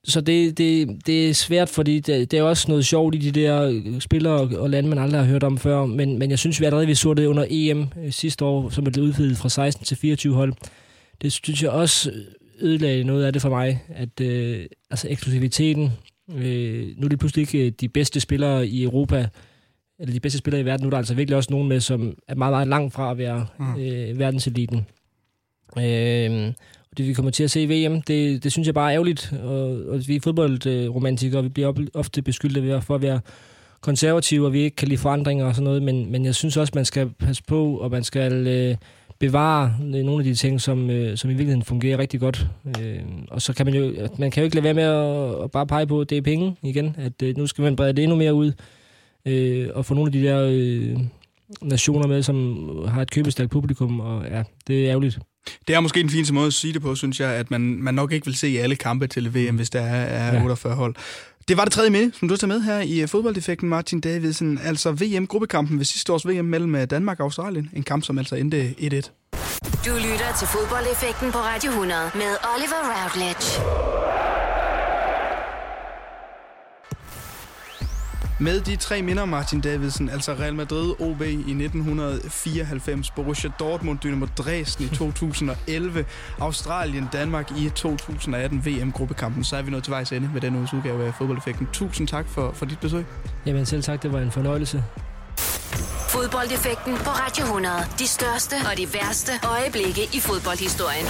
så det, det, det er svært, fordi det, det er også noget sjovt i de der spillere og lande, man aldrig har hørt om før. Men, men jeg synes, vi allerede vi så det under EM øh, sidste år, som er blevet udvidet fra 16 til 24 hold. Det synes jeg også ødelagde noget af det for mig, at øh, altså eksklusiviteten, øh, nu er det pludselig ikke øh, de bedste spillere i Europa, eller de bedste spillere i verden, nu er der altså virkelig også nogen med, som er meget, meget langt fra at være mm. øh, verdenseliten. Øh, det vi kommer til at se i VM, det, det synes jeg bare er ærgerligt. Og, og vi er fodboldromantikere, og vi bliver ofte beskyldt for at være konservative, og vi ikke kan lide forandringer og sådan noget, men, men jeg synes også, man skal passe på, og man skal øh, bevare øh, nogle af de ting, som, øh, som i virkeligheden fungerer rigtig godt. Øh, og så kan man jo, man kan jo ikke lade være med at, at bare pege på, at det er penge igen, at øh, nu skal man brede det endnu mere ud, øh, og få nogle af de der øh, nationer med, som har et købestærkt publikum, og ja, det er ærgerligt. Det er måske en fin måde at sige det på, synes jeg, at man, man nok ikke vil se alle kampe til VM, hvis der er, er ja. 48 hold. Det var det tredje minde, som du tager med her i øh, fodbolddefekten, Martin Davidsen. Altså VM-gruppekampen ved sidste års VM mellem øh, Danmark og Australien. En kamp, som altså endte 1-1. Du lytter til fodboldeffekten på Radio 100 med Oliver Routledge. Med de tre minder, Martin Davidsen, altså Real Madrid OB i 1994, Borussia Dortmund, Dynamo Dresden i 2011, Australien, Danmark i 2018 VM-gruppekampen, så er vi nået til vejs ende med denne uges udgave af Fodboldeffekten. Tusind tak for, for dit besøg. Jamen selv tak, det var en fornøjelse. Fodboldeffekten på Radio 100. De største og de værste øjeblikke i fodboldhistorien.